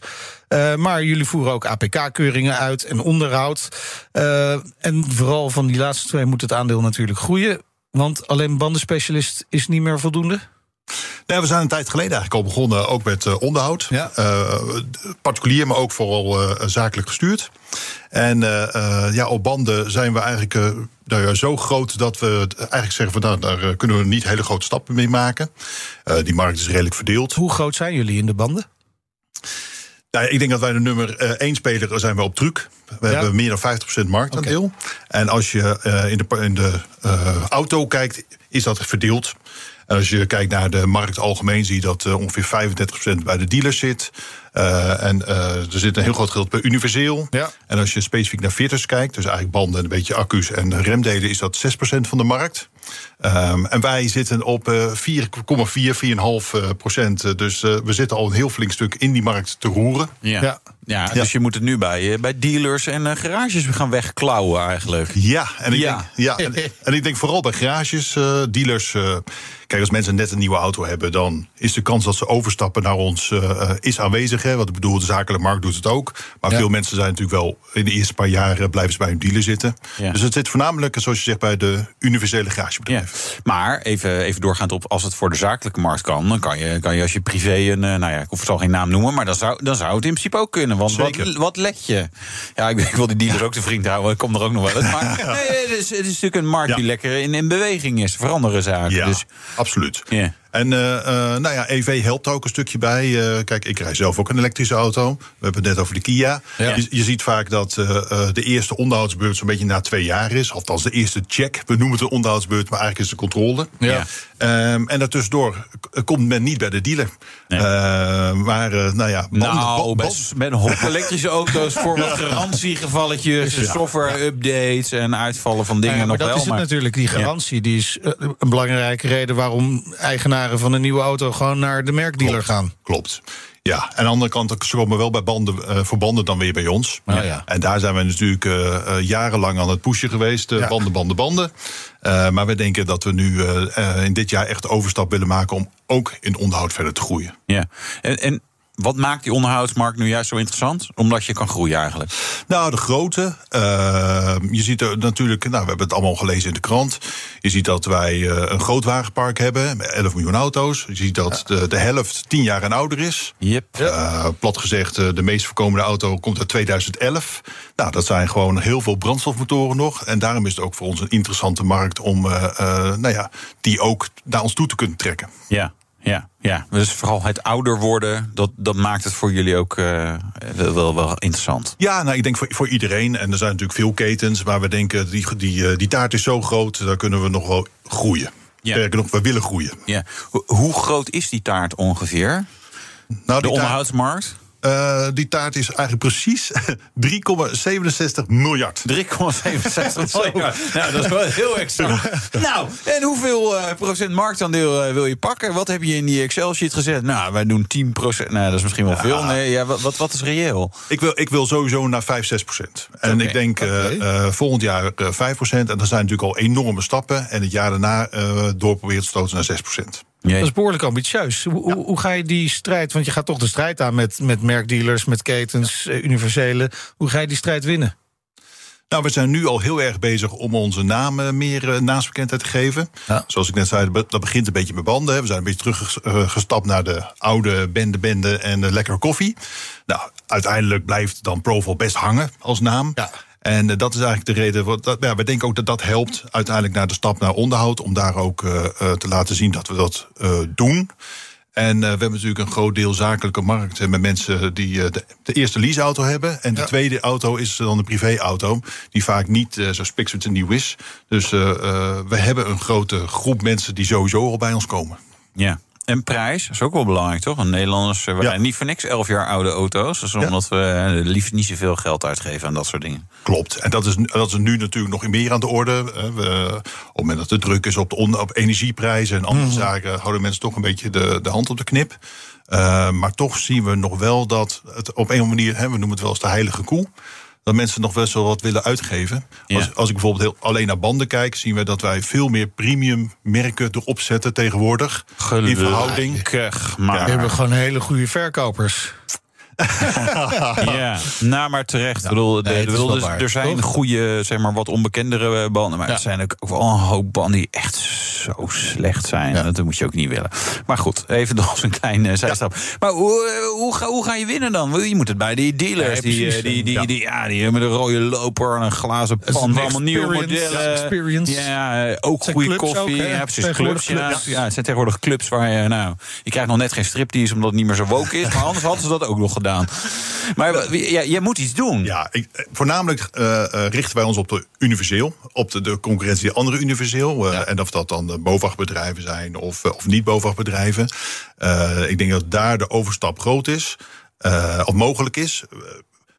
Uh, maar jullie voeren ook APK-keuringen uit en onderhoud. Uh, en vooral van die laatste twee moet het aandeel natuurlijk groeien. Want alleen bandenspecialist is niet meer voldoende? Nee, we zijn een tijd geleden eigenlijk al begonnen, ook met uh, onderhoud. Ja. Uh, particulier, maar ook vooral uh, zakelijk gestuurd. En ja, op banden zijn we eigenlijk nou ja, zo groot dat we eigenlijk zeggen van nou, daar kunnen we niet hele grote stappen mee maken. die markt is redelijk verdeeld. Hoe groot zijn jullie in de banden? Nou, ik denk dat wij de nummer één speler zijn we op truc. We ja. hebben meer dan 50% marktaandeel. Okay. En als je in de, in de auto kijkt, is dat verdeeld. En als je kijkt naar de markt algemeen, zie je dat uh, ongeveer 35% bij de dealers zit. Uh, en uh, er zit een heel groot geld bij universeel. Ja. En als je specifiek naar fitters kijkt, dus eigenlijk banden en een beetje accu's en remdelen, is dat 6% van de markt. Um, en wij zitten op 4,4, 4,5 procent. Dus we zitten al een heel flink stuk in die markt te roeren. Ja. ja. Ja, dus je moet het nu bij, bij dealers en garages gaan wegklauwen eigenlijk. Ja, en ik, ja. Denk, ja, en, en, ik denk vooral bij garages, dealers Kijk, als mensen net een nieuwe auto hebben, dan is de kans dat ze overstappen naar ons uh, is aanwezig. Hè? Wat ik bedoel, de zakelijke markt doet het ook. Maar veel mensen zijn natuurlijk wel in de eerste paar jaren blijven ze bij hun dealer zitten. Ja. Dus het zit voornamelijk, zoals je zegt, bij de universele garagebedrijven. Ja. Maar even, even doorgaand op, als het voor de zakelijke markt kan, dan kan je, kan je als je privé een, nou ja, ik zal geen naam noemen, maar dan zou, dan zou het in principe ook kunnen. Want wat, wat let je? Ja, ik, ik wil die dealers ook te vriend houden, ik kom er ook nog wel eens. Maar nee, het, is, het is natuurlijk een markt die lekker in, in beweging is, veranderen zaken. Ja. Dus, absoluut. Yeah. En uh, nou ja, EV helpt ook een stukje bij. Uh, kijk, ik rij zelf ook een elektrische auto. We hebben het net over de Kia. Ja. Je, je, ziet vaak dat de eerste onderhoudsbeurt zo'n beetje na twee jaar is. Althans, de eerste check. We noemen het een onderhoudsbeurt, maar eigenlijk is het de controle. Ja. Um, en daartussendoor komt men niet bij de dealer. Nee. maar, nou ja... Banden, nou, band, met een hoop elektrische auto's voor wat garantiegevalletjes, software-updates en uitvallen van dingen ja, nog dat wel. Is het natuurlijk, die garantie, die is een belangrijke reden waarom eigenaren van een nieuwe auto gewoon naar de merkdealer Klopt. gaan. Klopt. Ja, en aan de andere kant ze komen wel bij banden, uh, voor banden dan weer bij ons. Oh, ja. En daar zijn we natuurlijk uh, uh, jarenlang aan het pushen geweest. Ja. Banden, banden, banden. maar we denken dat we nu in dit jaar echt overstap willen maken... om ook in onderhoud verder te groeien. Ja, en, en wat maakt die onderhoudsmarkt nu juist zo interessant? Omdat je kan groeien eigenlijk. Nou, de grootte. Uh, je ziet er natuurlijk, nou, we hebben het allemaal gelezen in de krant. Je ziet dat wij uh, een groot wagenpark hebben met 11 miljoen auto's. Je ziet dat ja. de, de, helft 10 jaar en ouder is. Yep. Uh, plat gezegd, de meest voorkomende auto komt uit 2011. Nou, dat zijn gewoon heel veel brandstofmotoren nog. En daarom is het ook voor ons een interessante markt om nou ja, die ook naar ons toe te kunnen trekken. Ja. Ja, ja, dus vooral het ouder worden, dat, dat maakt het voor jullie ook uh, wel, wel interessant. Ja, nou, ik denk voor, voor iedereen. En er zijn natuurlijk veel ketens, maar we denken, die, die, die taart is zo groot, daar kunnen we nog wel groeien. Ja. Sterker nog, we willen groeien. Ja. Hoe groot is die taart ongeveer? Nou, de onderhoudsmarkt? Uh, die taart is eigenlijk precies 3,67 miljard. 3,67 miljard. nou, dat is wel heel exact. nou, en hoeveel uh, procent marktaandeel uh, wil je pakken? Wat heb je in die Excel-sheet gezet? Nou, wij doen 10 procent. Nou, dat is misschien wel ja. veel. Nee, ja, wat, wat, wat, is reëel? Ik wil, ik wil sowieso naar 5, 6 procent. En okay. ik denk okay. volgend jaar 5 procent. En dat zijn natuurlijk al enorme stappen. En het jaar daarna doorproberen te stoten naar 6 procent. Dat is behoorlijk ambitieus. Hoe, ja. hoe, ga je die strijd, want je gaat toch de strijd aan met, met merkdealers, met ketens, ja. universele. Hoe ga je die strijd winnen? Nou, we zijn nu al heel erg bezig om onze namen meer uh, naamsbekendheid te geven. Ja. Zoals ik net zei, dat begint een beetje met banden. Hè. We zijn een beetje teruggestapt naar de oude bende, bende en de lekkere koffie. Nou, uiteindelijk blijft dan Proval best hangen als naam. Ja. En uh, dat is eigenlijk de reden. Wat, dat, ja, we denken ook dat dat helpt uiteindelijk naar de stap naar onderhoud. Om daar ook uh, uh, te laten zien dat we dat doen. En we hebben natuurlijk een groot deel zakelijke markt met mensen die de, de, eerste leaseauto hebben. En de ja. tweede auto is dan de privéauto, die vaak niet zo spikspits nieuw is. Dus we hebben een grote groep mensen die sowieso al bij ons komen. Ja. En prijs is ook wel belangrijk, toch? Want Nederlanders we ja. niet voor niks elf jaar oude auto's. Dus omdat ja. we liefst niet zoveel geld uitgeven aan dat soort dingen. Klopt. En dat is, dat is nu natuurlijk nog meer aan de orde. We, op het moment dat de druk is op, de on, op energieprijzen en andere mm. zaken... houden mensen toch een beetje de, de hand op de knip. Uh, maar toch zien we nog wel dat het op een of andere manier... Hè, we noemen het wel eens de heilige koe dat mensen nog best wel wat willen uitgeven. Ja. Als, als ik bijvoorbeeld heel, alleen naar banden kijk, zien we dat wij veel meer premium merken erop zetten tegenwoordig. Gelukkig, in verhouding. Maar. Ja. We hebben gewoon hele goede verkopers. ja, nou maar terecht. Ja, bedoel, nee, de, bedoel, dus, er zijn goede, zeg maar, wat onbekendere banden. Maar ja. er zijn ook wel een hoop banden die echt zo slecht zijn. Ja. Dat moet je ook niet willen. Maar goed, even nog een klein uh, zijstap. Maar hoe, hoe, ga, hoe ga je winnen dan? Je moet het bij die dealers. die, precies, die, die, die, die, ja, die met een rode loper en een glazen pan. Allemaal nieuwe modellen. Experience. Ja, ook goede koffie. Ook, ja, precies. Clubs. clubs. Ja, het zijn tegenwoordig clubs waar je, nou, je krijgt nog net geen striptease omdat het niet meer zo woke is. Maar anders hadden ze dat ook nog gedaan. Maar ja, je moet iets doen. Ja, ik, voornamelijk uh, uh, richten wij ons op de universeel. Op de, de concurrentie andere universeel. Uh, ja. En of dat dan BOVAG-bedrijven zijn of, of niet BOVAG-bedrijven. ik denk dat daar de overstap groot is. of mogelijk is.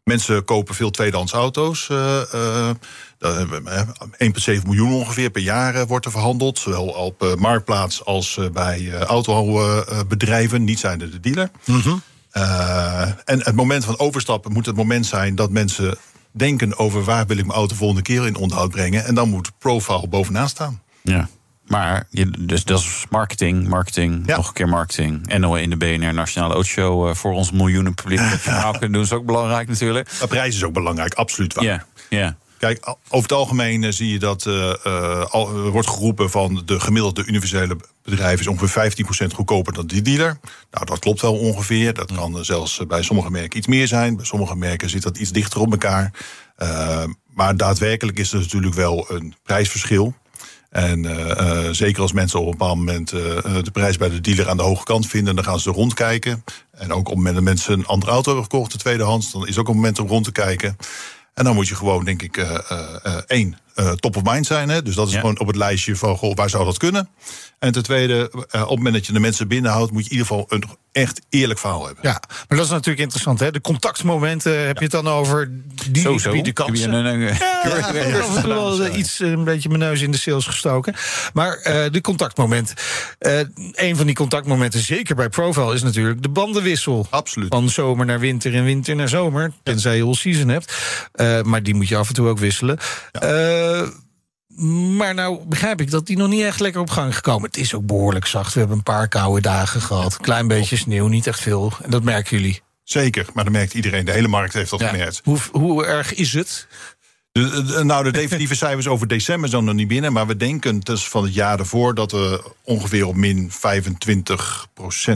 Mensen kopen veel tweedehands auto's. Uh, 1,7 miljoen ongeveer per jaar wordt er verhandeld. Zowel op marktplaats als bij autobedrijven. Niet zijn de dealer. Mm -hmm. Uh, en het moment van overstappen moet het moment zijn dat mensen denken over waar wil ik mijn auto volgende keer in onderhoud brengen. En dan moet profile bovenaan staan. Ja. Maar je, dus dat is marketing, marketing, ja. nog een keer marketing. En in de BNR Nationale Autoshow uh, voor ons miljoenen publiek. Dat verhaal kunnen doen is ook belangrijk natuurlijk. Maar prijs is ook belangrijk, absoluut waar. Ja, ja. Kijk, over het algemeen uh, zie je dat uh, al, wordt geroepen van de gemiddelde universele bedrijf is ongeveer 15% goedkoper dan die dealer. Nou, dat klopt wel ongeveer. Dat kan zelfs bij sommige merken iets meer zijn. Bij sommige merken zit dat iets dichter op elkaar. maar daadwerkelijk is er natuurlijk wel een prijsverschil. En zeker als mensen op een bepaald moment de prijs bij de dealer aan de hoge kant vinden, dan gaan ze rondkijken. En ook op het moment dat mensen een andere auto hebben gekocht, de tweedehands, dan is ook een moment om rond te kijken. En dan moet je gewoon, denk ik, één, top of mind zijn. Hè? Dus dat is gewoon op het lijstje van, goh, waar zou dat kunnen? En ten tweede, op het moment dat je de mensen binnenhoudt, moet je in ieder geval een echt eerlijk verhaal hebben. Ja, maar dat is natuurlijk interessant. Hè? De contactmomenten, heb je het dan over die bieden kansen? Een, een, ja, ja, ja, wel iets een beetje mijn neus in de sales gestoken. Maar uh, de contactmoment. Uh, een van die contactmomenten, zeker bij Profile, is natuurlijk de bandenwissel. Absoluut. Van zomer naar winter en winter naar zomer. Tenzij je all season hebt. Uh, maar die moet je af en toe ook wisselen. Ja. Maar nou begrijp ik dat die nog niet echt lekker op gang gekomen. Het is ook behoorlijk zacht. We hebben een paar koude dagen gehad. Klein beetje sneeuw, niet echt veel. En dat merken jullie. Zeker, maar dat merkt iedereen. De hele markt heeft dat ja. gemerkt. Hoe, hoe erg is het? De, de, nou, de definitieve cijfers over december zijn nog niet binnen. Maar we denken dus van het jaar ervoor dat we ongeveer op min 25%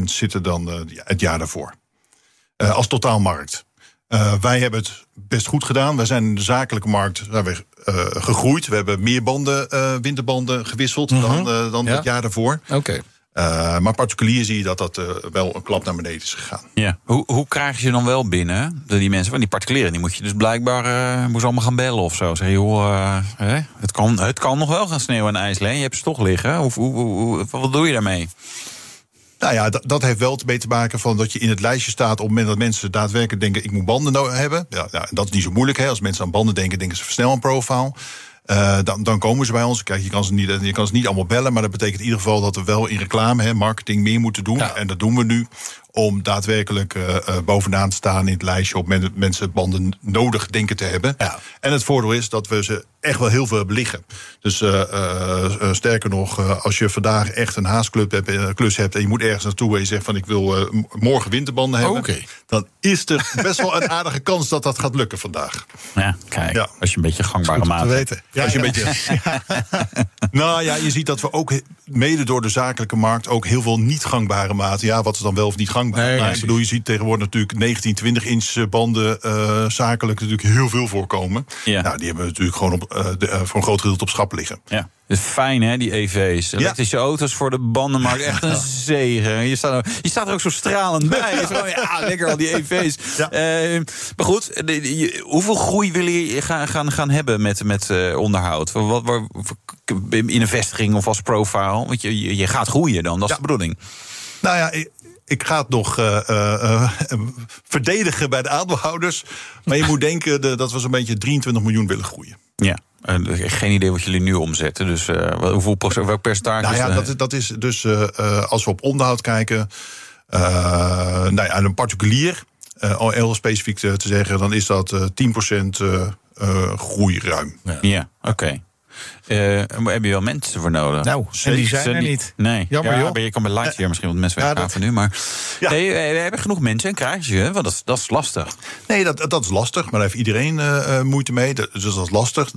zitten dan uh, het jaar daarvoor. Uh, als totaalmarkt. Uh, wij hebben het best goed gedaan. Wij zijn in de zakelijke markt zijn we, uh, gegroeid. We hebben meer banden, uh, winterbanden gewisseld mm -hmm. dan, dan ja. het jaar daarvoor. Oké. Okay. maar particulier zie je dat dat wel een klap naar beneden is gegaan. Ja. Hoe, hoe krijg je ze dan wel binnen? Die mensen, want die particulieren, die moet je dus blijkbaar moest allemaal gaan bellen of zo. Zeg je, joh, het, kan, het kan nog wel gaan sneeuwen en ijsleen. Je hebt ze toch liggen. Hoe, hoe, hoe, wat doe je daarmee? Nou ja, dat, dat heeft wel mee te maken van dat je in het lijstje staat op het moment dat mensen daadwerkelijk denken: ik moet banden hebben. Ja, ja, dat is niet zo moeilijk. Hè. Als mensen aan banden denken, denken ze versnel een profile. Uh, dan, dan, komen ze bij ons. Kijk, je kan, ze niet, je kan ze niet allemaal bellen, maar dat betekent in ieder geval dat we wel in reclame, hè, marketing meer moeten doen. Ja. En dat doen we nu om daadwerkelijk uh, bovenaan te staan in het lijstje op men, mensen banden nodig denken te hebben. Ja. En het voordeel is dat we ze echt wel heel veel hebben liggen. Dus uh, sterker nog, als je vandaag echt een haasklus hebt, klus hebt en je moet ergens naartoe en je zegt van ik wil morgen winterbanden hebben, okay. dan is er best wel een aardige kans dat dat gaat lukken vandaag. Ja, kijk, ja. als je een beetje gangbare maat weten. Ja, als je een beetje. nou ja, je ziet dat we ook mede door de zakelijke markt ook heel veel niet gangbare maten. Ja, wat is dan wel of niet gangbaar? Nee, nou, ik bedoel, je ziet tegenwoordig natuurlijk 19, 20 inch banden uh, zakelijk natuurlijk heel veel voorkomen. Ja. Nou, die hebben we natuurlijk gewoon op, uh, de, uh, voor een groot gedeelte op schap liggen. Ja. Is fijn, hè, die EV's. Elektrische ja. auto's voor de bandenmarkt. Echt een zegen. Je staat, er, je staat er ook zo stralend bij. Gewoon, ja, lekker al die EV's. Ja. Uh, maar goed, de, je, hoeveel groei wil je gaan, gaan, gaan hebben met, met uh, onderhoud? Wat, wat, in een vestiging of als profile? Want je, je gaat groeien dan, dat is ja. de bedoeling. Nou ja, ik ga het nog uh, uh, verdedigen bij de aandeelhouders. Maar je moet denken de, dat we zo'n beetje 23 miljoen willen groeien. Ja. Uh, geen idee wat jullie nu omzetten. Dus hoeveel welk percentage? Nou ja, dat, dat is dus als we op onderhoud kijken. nou ja, een particulier, al heel specifiek te, te, zeggen, dan is dat 10% groei ruim. Ja, ja oké. Okay. Uh, heb je wel mensen voor nodig? Nou, en die zijn er niet. Nee, jammer ja, joh. Je kan bij live hier misschien wat mensen weggaven ja, nu. Maar ja. nee, we hebben genoeg mensen en krijg je, want dat, dat is lastig. Nee, dat, dat is lastig, maar daar heeft iedereen uh, moeite mee. Dus dat is lastig.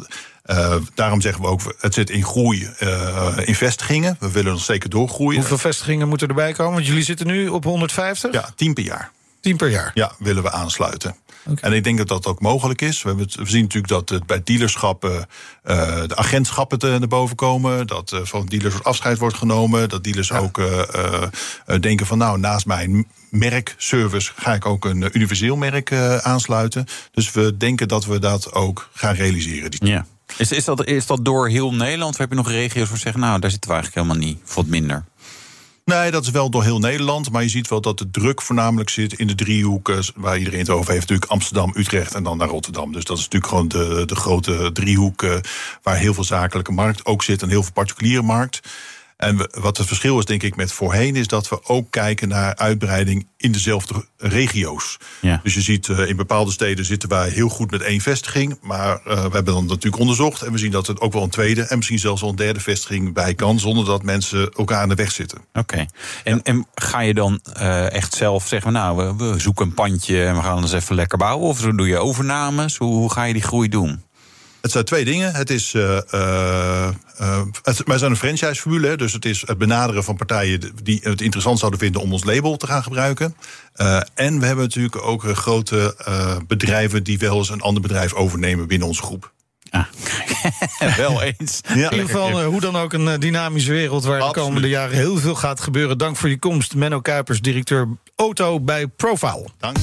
Uh, daarom zeggen we ook, het zit in groei uh, in vestigingen. We willen nog zeker doorgroeien. Hoeveel vestigingen moeten erbij komen? Want jullie zitten nu op 150? Ja, 10 per jaar. 10 per jaar? Ja, willen we aansluiten. Okay. En ik denk dat dat ook mogelijk is. We, hebben het, we zien natuurlijk dat het bij dealerschappen uh, de agentschappen te, naar boven komen. Dat uh, van dealers afscheid wordt genomen. Dat dealers ja. ook uh, denken van nou, naast mijn merkservice ga ik ook een universeel merk aansluiten. Dus we denken dat we dat ook gaan realiseren. Ja. Is, is, dat, is dat door heel Nederland? Of heb je nog regio's waar zeggen, nou, daar zitten we eigenlijk helemaal niet, wat minder? Nee, dat is wel door heel Nederland. Maar je ziet wel dat de druk voornamelijk zit in de driehoeken... waar iedereen het over heeft, natuurlijk Amsterdam, Utrecht en dan naar Rotterdam. Dus dat is natuurlijk gewoon de, de grote driehoek... waar heel veel zakelijke markt ook zit en heel veel particuliere markt. En we, wat het verschil is, denk ik, met voorheen, is dat we ook kijken naar uitbreiding in dezelfde regio's. Ja. Dus je ziet uh, in bepaalde steden zitten wij heel goed met één vestiging. Maar uh, we hebben dan natuurlijk onderzocht. En we zien dat er ook wel een tweede en misschien zelfs wel een derde vestiging bij kan. Zonder dat mensen elkaar aan de weg zitten. Oké. Okay. En, ja. en, ga je dan uh, echt zelf zeggen, nou, we, we, zoeken een pandje en we gaan eens even lekker bouwen? Of doe je overnames? Hoe, hoe ga je die groei doen? Het zijn twee dingen. Het is, uh, uh, het, wij zijn een franchise-formule, dus het is het benaderen van partijen die het interessant zouden vinden om ons label te gaan gebruiken. Uh, en we hebben natuurlijk ook grote bedrijven die wel eens een ander bedrijf overnemen binnen onze groep. Ah, Wel eens. In ieder geval, uh, hoe dan ook, een uh, dynamische wereld... waar Absoluut. de komende jaren heel veel gaat gebeuren. Dank voor je komst, Menno Kuipers, directeur auto bij Profile. Dank.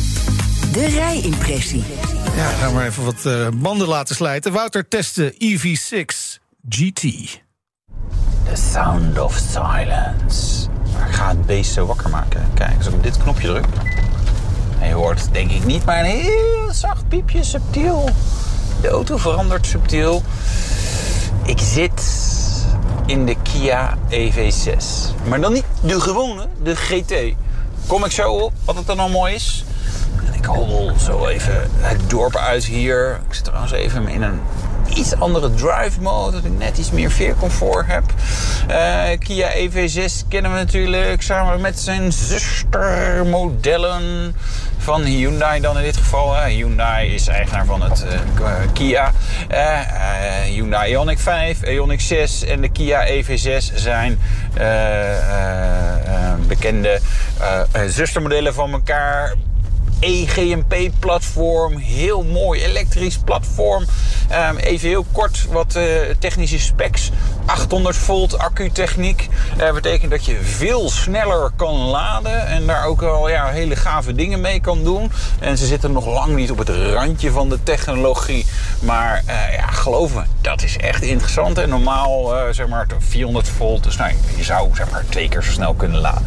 De rijimpressie. Ja, gaan we even wat uh, banden laten slijten. Wouter testte EV6 GT. The sound of silence. Ik ga het beest zo wakker maken. Kijk, als ik op dit knopje druk... Je hoort denk ik niet, maar een heel zacht piepje, subtiel. De auto verandert subtiel. Ik zit in de Kia EV6. Maar dan niet de gewone, de GT. Kom ik zo op wat het dan al mooi is. Ik hobbel zo even het dorp uit hier. Ik zit trouwens even in een iets andere drive mode. Dat ik net iets meer veercomfort heb. Uh, Kia EV6 kennen we natuurlijk samen met zijn zustermodellen van Hyundai dan in dit geval. Hyundai is eigenaar van het uh, Kia. Hyundai Ioniq 5, Ioniq 6 en de Kia EV6 zijn bekende zustermodellen van elkaar EGMP-platform. Heel mooi elektrisch platform. Um, even heel kort wat uh, technische specs. 800 volt accutechniek. Dat uh, betekent dat je veel sneller kan laden. En daar ook wel ja, hele gave dingen mee kan doen. En ze zitten nog lang niet op het randje van de technologie. Maar uh, ja, geloof me, dat is echt interessant. En normaal zeg maar 400 volt. Dus nou, je zou zeg maar twee keer zo snel kunnen laden.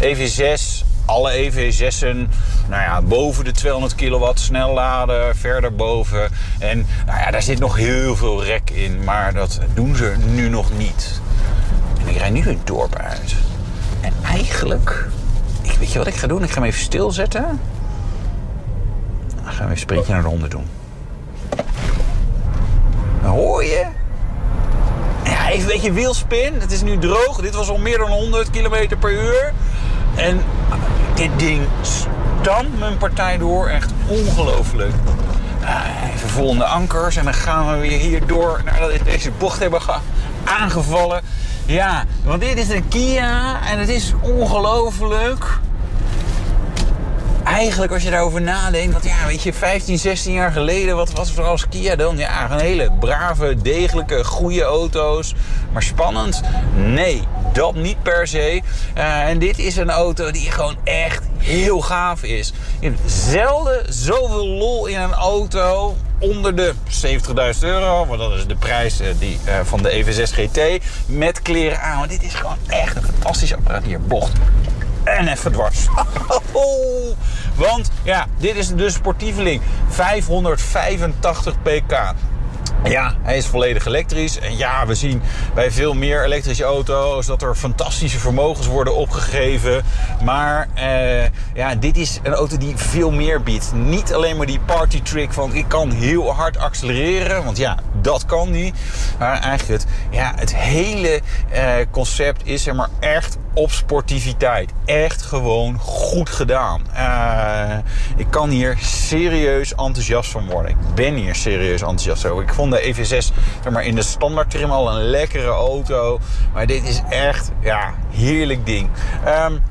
EV6 alle EV6'en nou ja, boven de 200 kilowatt snel laden, verder boven. En nou ja, daar zit nog heel veel rek in, maar dat doen ze nu nog niet. En ik rijd nu het dorp uit. En eigenlijk, ik, weet je wat ik ga doen? Ik ga hem even stilzetten. Dan gaan we een sprintje naar de honden doen. Hoor je ja, even een beetje wielspin. Het is nu droog. Dit was al meer dan 100 km per uur. En dit ding stamt mijn partij door. Echt ongelooflijk. Uh, even volgende ankers. En dan gaan we weer hier door nadat we deze bocht hebben aangevallen. Ja, want dit is een Kia en het is ongelooflijk eigenlijk als je daarover nadenkt, ja, weet je, 15, 16 jaar geleden, wat was er als Kia dan? Ja, een hele brave, degelijke, goede auto's. Maar spannend? Nee, dat niet per se. Uh, en dit is een auto die gewoon echt heel gaaf is. Hebt zelden zoveel lol in een auto onder de 70.000 euro. Want dat is de prijs uh, die, uh, van de EV6 GT. Met kleren aan. Want dit is gewoon echt een fantastisch apparaat. Hier, bocht en even dwars. Want ja, dit is de sportieveling. 585 pk. Ja, hij is volledig elektrisch. En ja, we zien bij veel meer elektrische auto's dat er fantastische vermogens worden opgegeven. Maar eh, ja, dit is een auto die veel meer biedt. Niet alleen maar die party trick van ik kan heel hard accelereren. Want ja, dat kan niet. Maar eigenlijk het, ja, het hele eh, concept is er maar echt op sportiviteit. Echt gewoon goed gedaan. Uh, ik kan hier serieus enthousiast van worden. Ik ben hier serieus enthousiast over. Ik vond de EV6 zeg maar, in de standaard trim al een lekkere auto. Maar dit is echt ja, heerlijk ding. Um,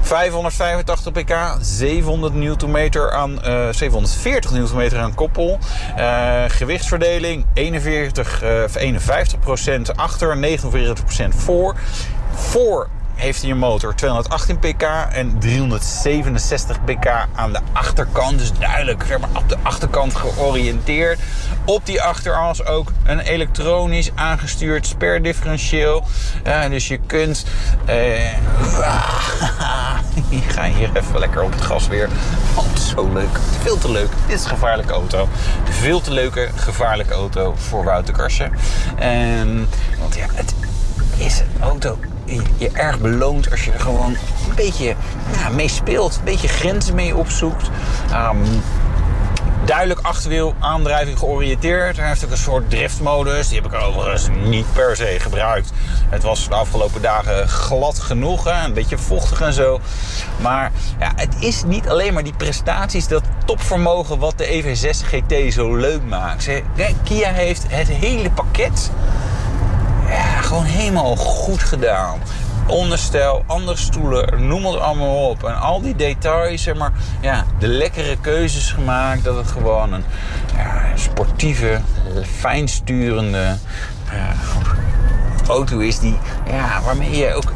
585 pk, 700 Nm aan, uh, 740 Nm aan koppel. Uh, gewichtsverdeling 41, uh, 51% achter, 49% voor. Voor heeft hij een motor 218 pk en 367 pk aan de achterkant. Dus duidelijk zeg maar, op de achterkant georiënteerd. Op die achteras ook een elektronisch aangestuurd sperdifferentieel. Dus je kunt... Uh, ik ga hier even lekker op het gas weer. Oh, zo leuk. Veel te leuk. Dit is een gevaarlijke auto. Veel te leuke, gevaarlijke auto voor Wouter. En, want ja, het is een auto je erg beloont als je er gewoon een beetje ja, mee speelt. Een beetje grenzen mee opzoekt. Um, duidelijk achterwiel aandrijving georiënteerd. Hij heeft ook een soort driftmodus. Die heb ik overigens niet per se gebruikt. Het was de afgelopen dagen glad genoeg. Hè? Een beetje vochtig en zo. Maar ja, het is niet alleen maar die prestaties, dat topvermogen wat de EV6 GT zo leuk maakt. Kia heeft het hele pakket ja, gewoon helemaal goed gedaan. Onderstel, andere stoelen, noem het allemaal op. En al die details, zeg maar, ja, de lekkere keuzes gemaakt. Dat het gewoon een ja, sportieve, fijnsturende auto is die, ja, waarmee je ook,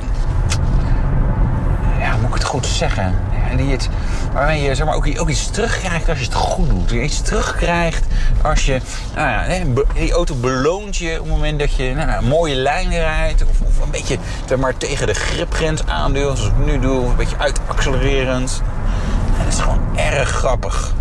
ja, moet ik het goed zeggen, ja, die het, waarmee je zeg maar, ook, ook iets terugkrijgt als je het goed doet. Je iets terugkrijgt als je, nou ja, die auto beloont je op het moment dat je nou, een mooie lijn rijdt of, of een beetje zeg maar, tegen de gripgrens aanduwt, zoals ik nu doe, een beetje uitaccelererend. En dat is gewoon erg grappig.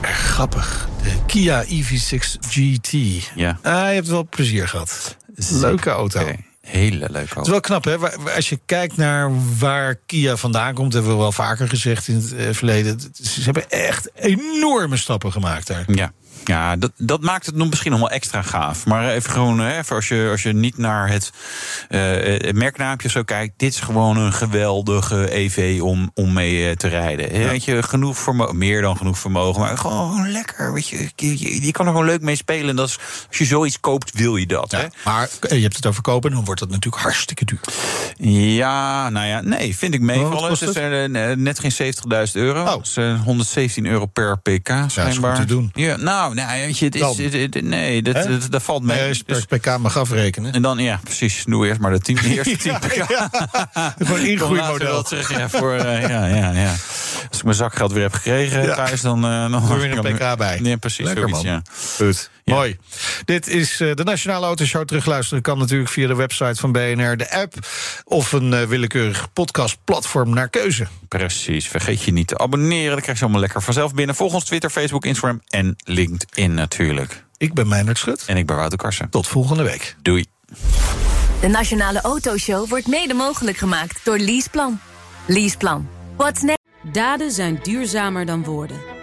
Grappig. De Kia EV6 GT. Ja. Ah, je hebt wel plezier gehad. Leuke auto. Hele leuke Het is wel knap, hè? Als je kijkt naar waar Kia vandaan komt, hebben we wel vaker gezegd in het eh, verleden. Ze hebben echt enorme stappen gemaakt daar. Ja. Ja, dat, dat maakt het misschien nog wel extra gaaf. Maar even gewoon, hè, even als, je, als je niet naar het, het merknaampje zo kijkt. Dit is gewoon een geweldige EV om, om mee eh, te rijden. Weet je, genoeg vermogen, meer dan genoeg vermogen. Maar gewoon lekker, weet je. Je, kan er gewoon leuk mee spelen. En dat is, als je zoiets koopt, wil je dat. Hè? Ja, maar eh, je hebt het over kopen, dan wordt dat natuurlijk hartstikke duur. Ja, nou ja, nee, vind ik meevallen. Het is het? net geen 70.000 euro. Oh. Dat is eh, 117 euro per pk, schijnbaar. goed te doen. Ja, nou, nou weet je, het is, Dan. het- het- nee, dat, dat, dat valt mee. Nee, als je Dus- per pk mag afrekenen. en dan, ja, precies. Doe eerst maar de 10, de eerste 10 pk. Gewoon een Kom later ingroeimodel. wel terug, ja, voor, eh, ja, ja, ja. Als ik mijn zakgeld weer heb gekregen thuis, dan... eh dan Doe weer een pk bij. Ja, precies. Lekker, zoiets, man. Goed. Ja. Mooi. Dit is eh, de Nationale Autoshow. Terugluisteren kan natuurlijk via de website van BNR, de app... of een eh, willekeurig podcastplatform naar keuze. Precies. Vergeet je niet te abonneren. Dan krijg je allemaal lekker vanzelf binnen. Volg ons Twitter, Facebook, Instagram en LinkedIn natuurlijk. Ik ben Meijnerd Schut. En ik ben Wouter Karsen. Tot volgende week. Doei. De Nationale Autoshow wordt mede mogelijk gemaakt door Leaseplan. Leaseplan. What's next? Daden zijn duurzamer dan woorden.